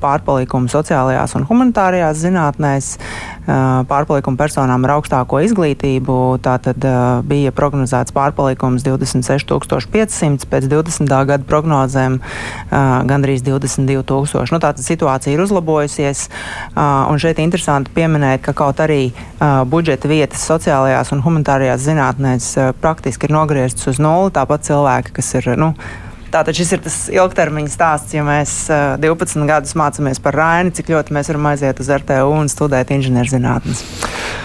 pārpalikumu sociālajās un humanitārajās zinātnēs pārpalikumu personām ar augstāko izglītību. Tātad bija prognozēts pārpalikums 26,500, pēc 20. gada prognozēm gandrīz 22,000. Nu, tātad situācija ir uzlabojusies, un šeit interesanti pieminēt, ka kaut arī budžeta vietas sociālajās un humanitārajās zinātnēs praktiski ir nogrieztas uz nulli, tāpat cilvēki, kas ir. Nu, Tātad šis ir tas ilgtermiņa stāsts, ja mēs uh, 12 gadus mācāmies par Raini, cik ļoti mēs varam aiziet uz RTU un studēt inženierzinātnes.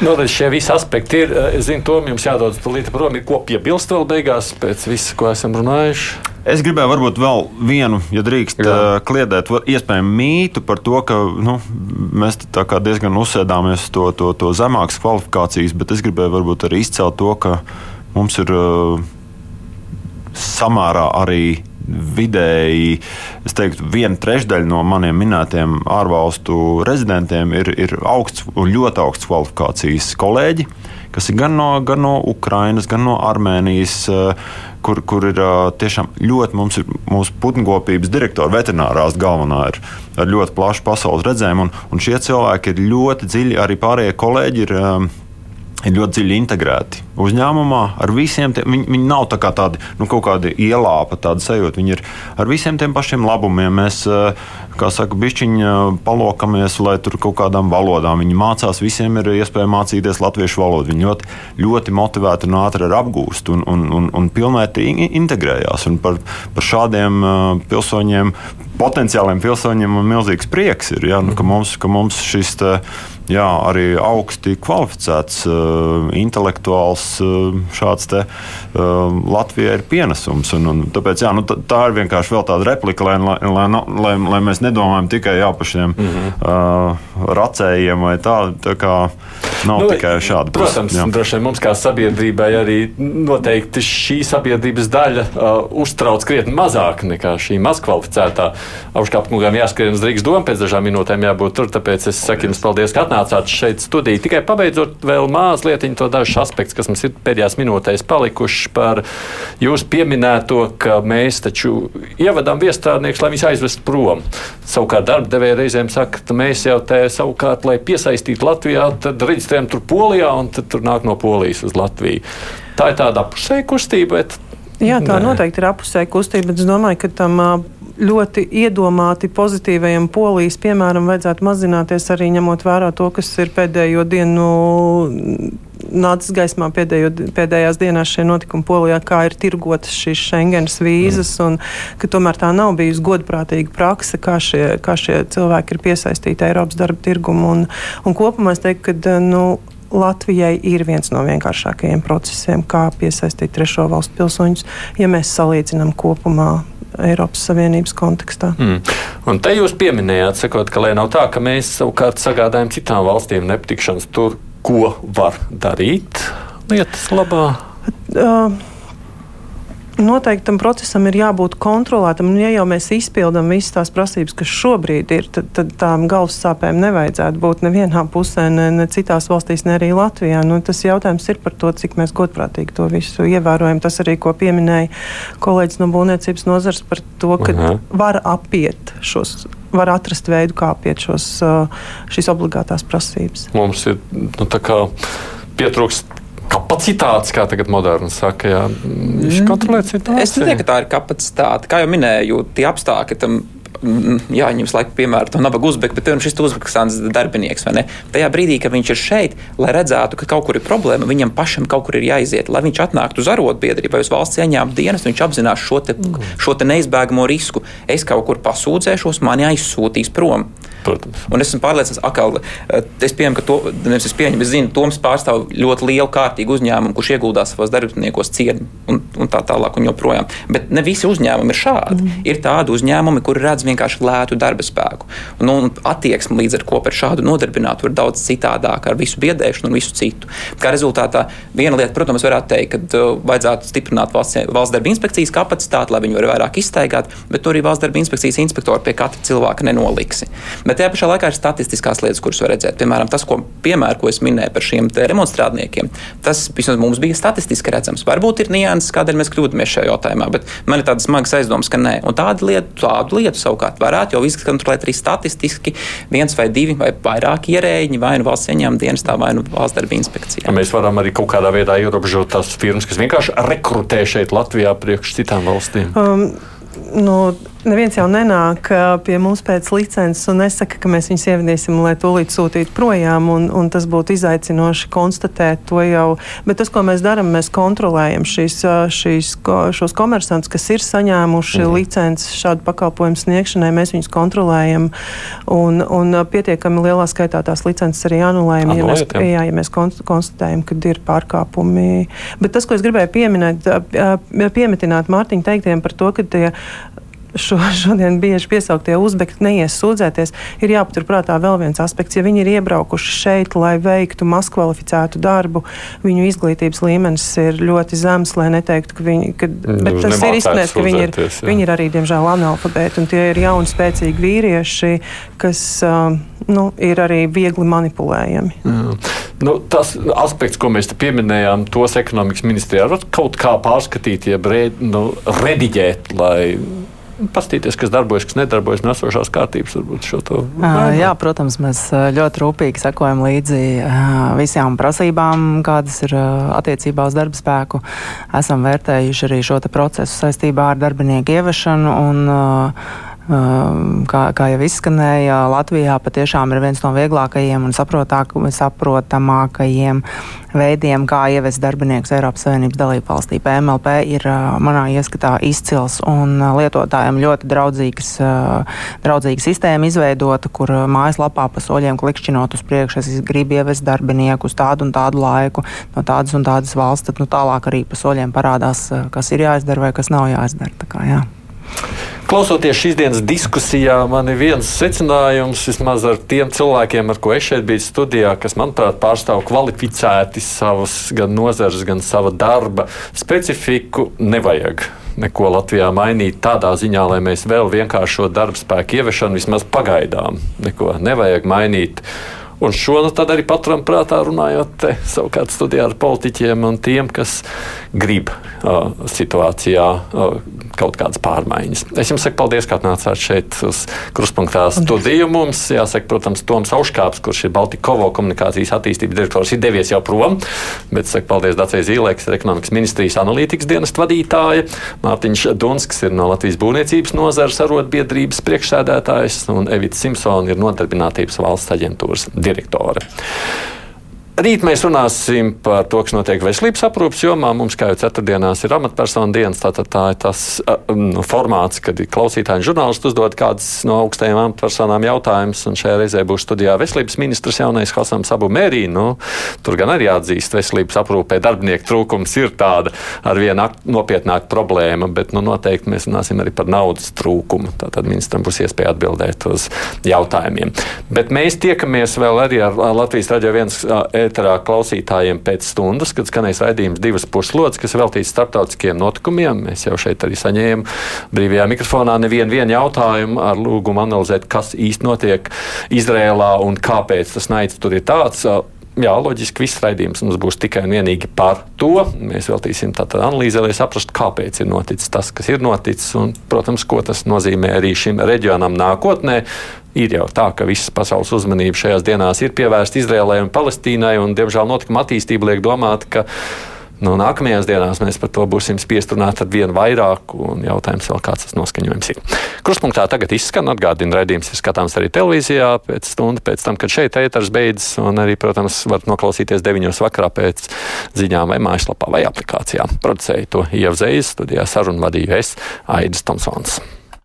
No, nu, šie visi aspekti ir. Es zinu, to jums jādodas tulīt prom. Ir ko piebilst vēl beigās pēc visa, ko esam runājuši. Es gribēju varbūt vēl vienu, ja drīkst, Jā. kliedēt, iespējami mītu par to, ka nu, mēs diezgan uzsēdāmies to, to, to zemākas kvalifikācijas, bet es gribēju varbūt arī izcelt to, ka mums ir uh, samērā arī vidēji, es teiktu, viena trešdaļa no maniem minētiem ārvalstu rezidentiem ir, ir augsts un ļoti augsts kvalifikācijas kolēģi, kas ir gan no, gan no Ukrainas, gan no Armēnijas. Eh, kur, kur ir eh, tiešām ļoti, mums ir mūsu putnukopības direktora, veterinārās galvenā, ir ar ļoti plašu pasaules redzējumu, un, un šie cilvēki ir ļoti dziļi, arī pārējie kolēģi ir eh, ir ļoti dziļi integrēti uzņēmumā. Ar visiem tiem, viņi, viņi nav tā tādi nu, kaut kādi ielāpa, tāda sajūta. Viņi ir ar visiem tiem pašiem labumiem. Mēs, eh, kā saka, bišķiņi eh, palokamies, lai tur kaut kādām valodām viņi mācās. Visiem ir iespēja mācīties latviešu valodu. Viņi ļoti, ļoti motivēti un ātri apgūst un, un, un, un pilnvērtīgi integrējās. Un par, par šādiem uh, pilsoņiem, potenciāliem pilsoņiem, man milzīgs prieks ir, ja, nu, ka, mums, ka mums šis. Tā, jā, arī augsti kvalificēts, uh, intelektuāls šāds te uh, Latvijai ir pienesums. Un, un tāpēc jā, nu, tā ir vienkārši vēl tāda replika, lai, lai, lai, lai, mēs nedomājam tikai jā, par šiem mm -hmm. uh, racējiem vai tā. tā kā, Nav nu, tikai šāda. Protams, jā. droši vien mums kā sabiedrībai arī noteikti šī sabiedrības daļa uh, uztrauc krietni mazāk nekā šī mazkvalificētā. Augškāpkungam jāskrien uz Rīgas domu, pēc dažām minūtēm jābūt tur, tāpēc es saku jums paldies, ka atnācāt šeit studiju. Tikai pabeidzot vēl mazliet to dažus aspektus, kas mums ir pēdējās minūtēs palikuši par jūsu pieminēto, ka mēs taču ievedam viestrādniekus, lai viņus aizvestu prom. Savukārt darba devēja reizēm saka, ka mēs jau te savukārt, lai piesaistītu Latvijā, tad reģistrējam tur Polijā un tad tur nāk no Polijas uz Latviju. Tā ir tāda apusēja kustība. Bet... Jā, tā Nē. noteikti ir apusēja kustība, bet es domāju, ka tam ļoti iedomāti pozitīvajam polijas piemēram vajadzētu mazināties arī ņemot vērā to, kas ir pēdējo dienu nācis gaismā pēdējo, pēdējās dienās šie notikumi Polijā, kā ir tirgotas šīs Schengens vīzas, mm. un ka tomēr tā nav bijusi godprātīga praksa, kā šie, kā šie cilvēki ir piesaistīti Eiropas darba tirgumu. Un, un kopumā es teiktu, ka nu, Latvijai ir viens no vienkāršākajiem procesiem, kā piesaistīt trešo valstu pilsoņus, ja mēs salīdzinām kopumā Eiropas Savienības kontekstā. Mm. Un te jūs pieminējāt, sakot, ka lai nav tā, ka mēs savukārt sagādājam citām valstīm nepatikšanas tur, ko var darīt lietas labā. Uh, Noteikti tam procesam ir jābūt kontrolētam. Un, ja jau mēs izpildām visas tās prasības, kas šobrīd ir, tad, tad tām galvas sāpēm nevajadzētu būt nevienā pusē, ne, ne citās valstīs, ne arī Latvijā. Nu, tas jautājums ir par to, cik mēs godprātīgi to visu ievērojam. Tas arī, ko pieminēja kolēģis no būvniecības nozars par to, ka Aha. var apiet šos var atrast veidu, kā apiet šos, šīs obligātās prasības. Mums ir nu, pietrūkst kapacitātes, kā tagad moderni saka, jā, viņš mm. kontrolē situāciju. Es nedomāju, ka tā ir kapacitāte. Kā jau minēju, tie apstākļi tam jāņem laiku piemēru to nabaga uzbeku, bet piemēram šis Uzbekistānas darbinieks? Tajā brīdī, kad viņš ir šeit, lai redzētu, ka kaut kur ir problēma, viņam pašam kaut kur ir jāiziet, lai viņš atnāktu uz arotbiedrību vai uz valsts ieņēmumu dienas, viņš apzinās šo, te, šo te neizbēgamo risku. Es kaut kur pasūdzēšos, mani aizsūtīs prom. Protams. Un esmu pārliecināts, ka es pieņemu, ka to, nevis es pieņemu, es zinu, Toms pārstāv ļoti lielu kārtīgu uzņēmumu, kurš ieguldās savos darbiniekos cienu un, un tā tālāk un joprojām. Bet ne visi uzņēmumi ir šādi. Mm. Ir tādi uzņēmumi, kuri redz vienkārši lētu darba spēku. Un, un attieksme līdz ar ko par šādu nodarbinātu ir daudz citādāka ar visu biedēšanu un visu citu. Kā rezultātā viena lieta, protams, varētu teikt, ka uh, vajadzētu stiprināt valsts, valsts darba inspekcijas kapacitāti, lai viņi varētu vairāk iztaigāt, bet tur arī valsts darba inspekcijas inspektori pie katra cilvēka nenoliksi. Bet Bet tajā pašā laikā ir statistiskās lietas, kuras var redzēt. Piemēram, tas, ko, piemēru, ko es minēju par šiem remontstrādniekiem, tas vismaz mums bija statistiski redzams. Varbūt ir nianses, kādēļ mēs kļūdāmies šajā jautājumā, bet man ir tādas smagas aizdomas, ka nē. Un tādu lietu, tādu lietu savukārt varētu jau izkontrolēt arī statistiski viens vai divi vai vairāk ierēģi, vai nu valsts ieņēmuma dienestā, vai nu valsts darba inspekcijā. Mēs varam arī kaut kādā veidā ierobežot tās firmas, kas vienkārši rekrutē šeit Latvijā priekš citām valstīm. Um, nu, neviens jau nenāk pie mums pēc licences un nesaka, ka mēs viņus ievedīsim, lai tūlīt sūtītu projām. Un, un tas būtu izaicinoši konstatēt to jau. Bet tas, ko mēs darām, mēs kontrolējam šīs, šīs, šos komersantus, kas ir saņēmuši mhm. licences šādu pakalpojumu sniegšanai. Mēs viņus kontrolējam un, un pietiekami lielā skaitā tās licences arī anulējam, ja mēs, jā, ja mēs konstatējam, ka ir pārkāpumi. Bet tas, ko es gribēju pieminēt, piemetināt Mārtiņu teiktiem par to, ka tie šo, <laughs> šodien bieži piesauktie uzbekti neies sūdzēties, ir jāpaturprātā vēl viens aspekts. Ja viņi ir iebraukuši šeit, lai veiktu mazkvalificētu darbu, viņu izglītības līmenis ir ļoti zems, lai neteiktu, ka viņi, ka, nu, bet tas ir izsnēs, ka viņi ir, jā. viņi ir arī, diemžēl, analfabēti, un tie ir jauni, spēcīgi vīrieši, kas uh, nu, ir arī viegli manipulējami. Jā. Nu, tas aspekts, ko mēs pieminējām, tos ekonomikas ministrijā var kaut kā pārskatīt, jeb re, nu, rediģēt, lai Pastīties, kas darbojas, kas nedarbojas, no esošās kārtības. Jā, protams, mēs ļoti rūpīgi sekojam līdzi visām prasībām, kādas ir attiecībā uz darba spēku. Esam vērtējuši arī šo procesu saistībā ar darbinieku ieviešanu. Un, Kā, kā jau izskanēja, Latvijā patiešām ir viens no vieglākajiem un saprotamākajiem veidiem, kā ievest darbiniekus Eiropas Savienības dalību valstī. PMLP ir manā ieskatā izcils un lietotājiem ļoti draudzīgs, draudzīga sistēma izveidota, kur mājaslapā pa soļiem klikšķinot uz priekšu, es gribu ievest darbinieku uz tādu un tādu laiku no tādas un tādas valsts, tad nu, tālāk arī pa soļiem parādās, kas ir jāizdara vai kas nav jāizdara. Kā, jā. Klausoties šīs dienas diskusijā, man ir viens secinājums, vismaz ar tiem cilvēkiem, ar ko es šeit biju studijā, kas, manuprāt, pārstāv kvalificēti savas gan nozares, gan sava darba specifiku, nevajag neko Latvijā mainīt tādā ziņā, lai mēs vēl vienkāršo darba spēku ieviešanu vismaz pagaidām neko nevajag mainīt. Un šo nu, arī paturam prātā, runājot te, savukārt studijā ar politiķiem un tiem, kas grib uh, situācijā uh, kaut kādas pārmaiņas. Es jums saku paldies, ka atnācāt šeit uz kruspunktā studiju. Mums jāsaka, protams, Toms Auškāps, kurš ir Baltikovo komunikācijas attīstības direktors, ir devies jau prom, bet saku paldies Dacei Zīlē, kas ir ekonomikas ministrijas analītikas dienas vadītāja. Mārtiņš Dunsks ir no Latvijas būvniecības nozares arotbiedrības priekšsēdētājs un Evita Simpsona ir nodarbinātības valsts aģentūras direktore. Rīt mēs runāsim par to, kas notiek veselības aprūpas jomā. Mums, kā jau ceturtdienās, ir amatpersonu dienas. Tātad tā ir tas nu, formāts, kad klausītāji un žurnālisti uzdod kādas no augstajām amatpersonām jautājumus. Šajā reizē būs studijā veselības ministrs jaunais Hasams Abu Mērī. Nu, tur gan arī atzīst, veselības aprūpē darbinieku trūkums ir tāda ar vienu nopietnāku problēmu, bet nu, noteikti mēs runāsim arī par naudas trūkumu. Tātad ministram būs iespēja atbildēt uz jautājumiem. Bet mēs tiekamies vēl arī ar Latvijas radio viens ēterā klausītājiem pēc stundas, kad skanēs raidījums divas puslodes, kas veltīts starptautiskiem notikumiem. Mēs jau šeit arī saņēmām brīvajā mikrofonā nevienu jautājumu ar lūgumu analizēt, kas īsti notiek Izrēlā un kāpēc tas naids tur ir tāds. Jā, loģiski, viss raidījums mums būs tikai un vienīgi par to. Mēs veltīsim tādu analīzi, lai saprastu, kāpēc ir noticis tas, kas ir noticis, un, protams, ko tas nozīmē arī šim reģionam nākotnē. Ir jau tā, ka visas pasaules uzmanība šajās dienās ir pievērsta Izrēlai un Palestīnai, un, diemžēl, notikuma attīstība liek domāt, ka Nu, nākamajās dienās mēs par to būsim spiest runāt ar vienu vairāk, un jautājums vēl kāds tas noskaņojums ir. Krustpunktā tagad izskan atgādina raidījums, ir skatāms arī televīzijā pēc stundu pēc tam, kad šeit ētars beidzas, un arī, protams, varat noklausīties deviņos vakarā pēc ziņām vai mājaslapā vai aplikācijā. Producēju to Ievzējas studijā sarunu vadīju es, Aidis Tomsons.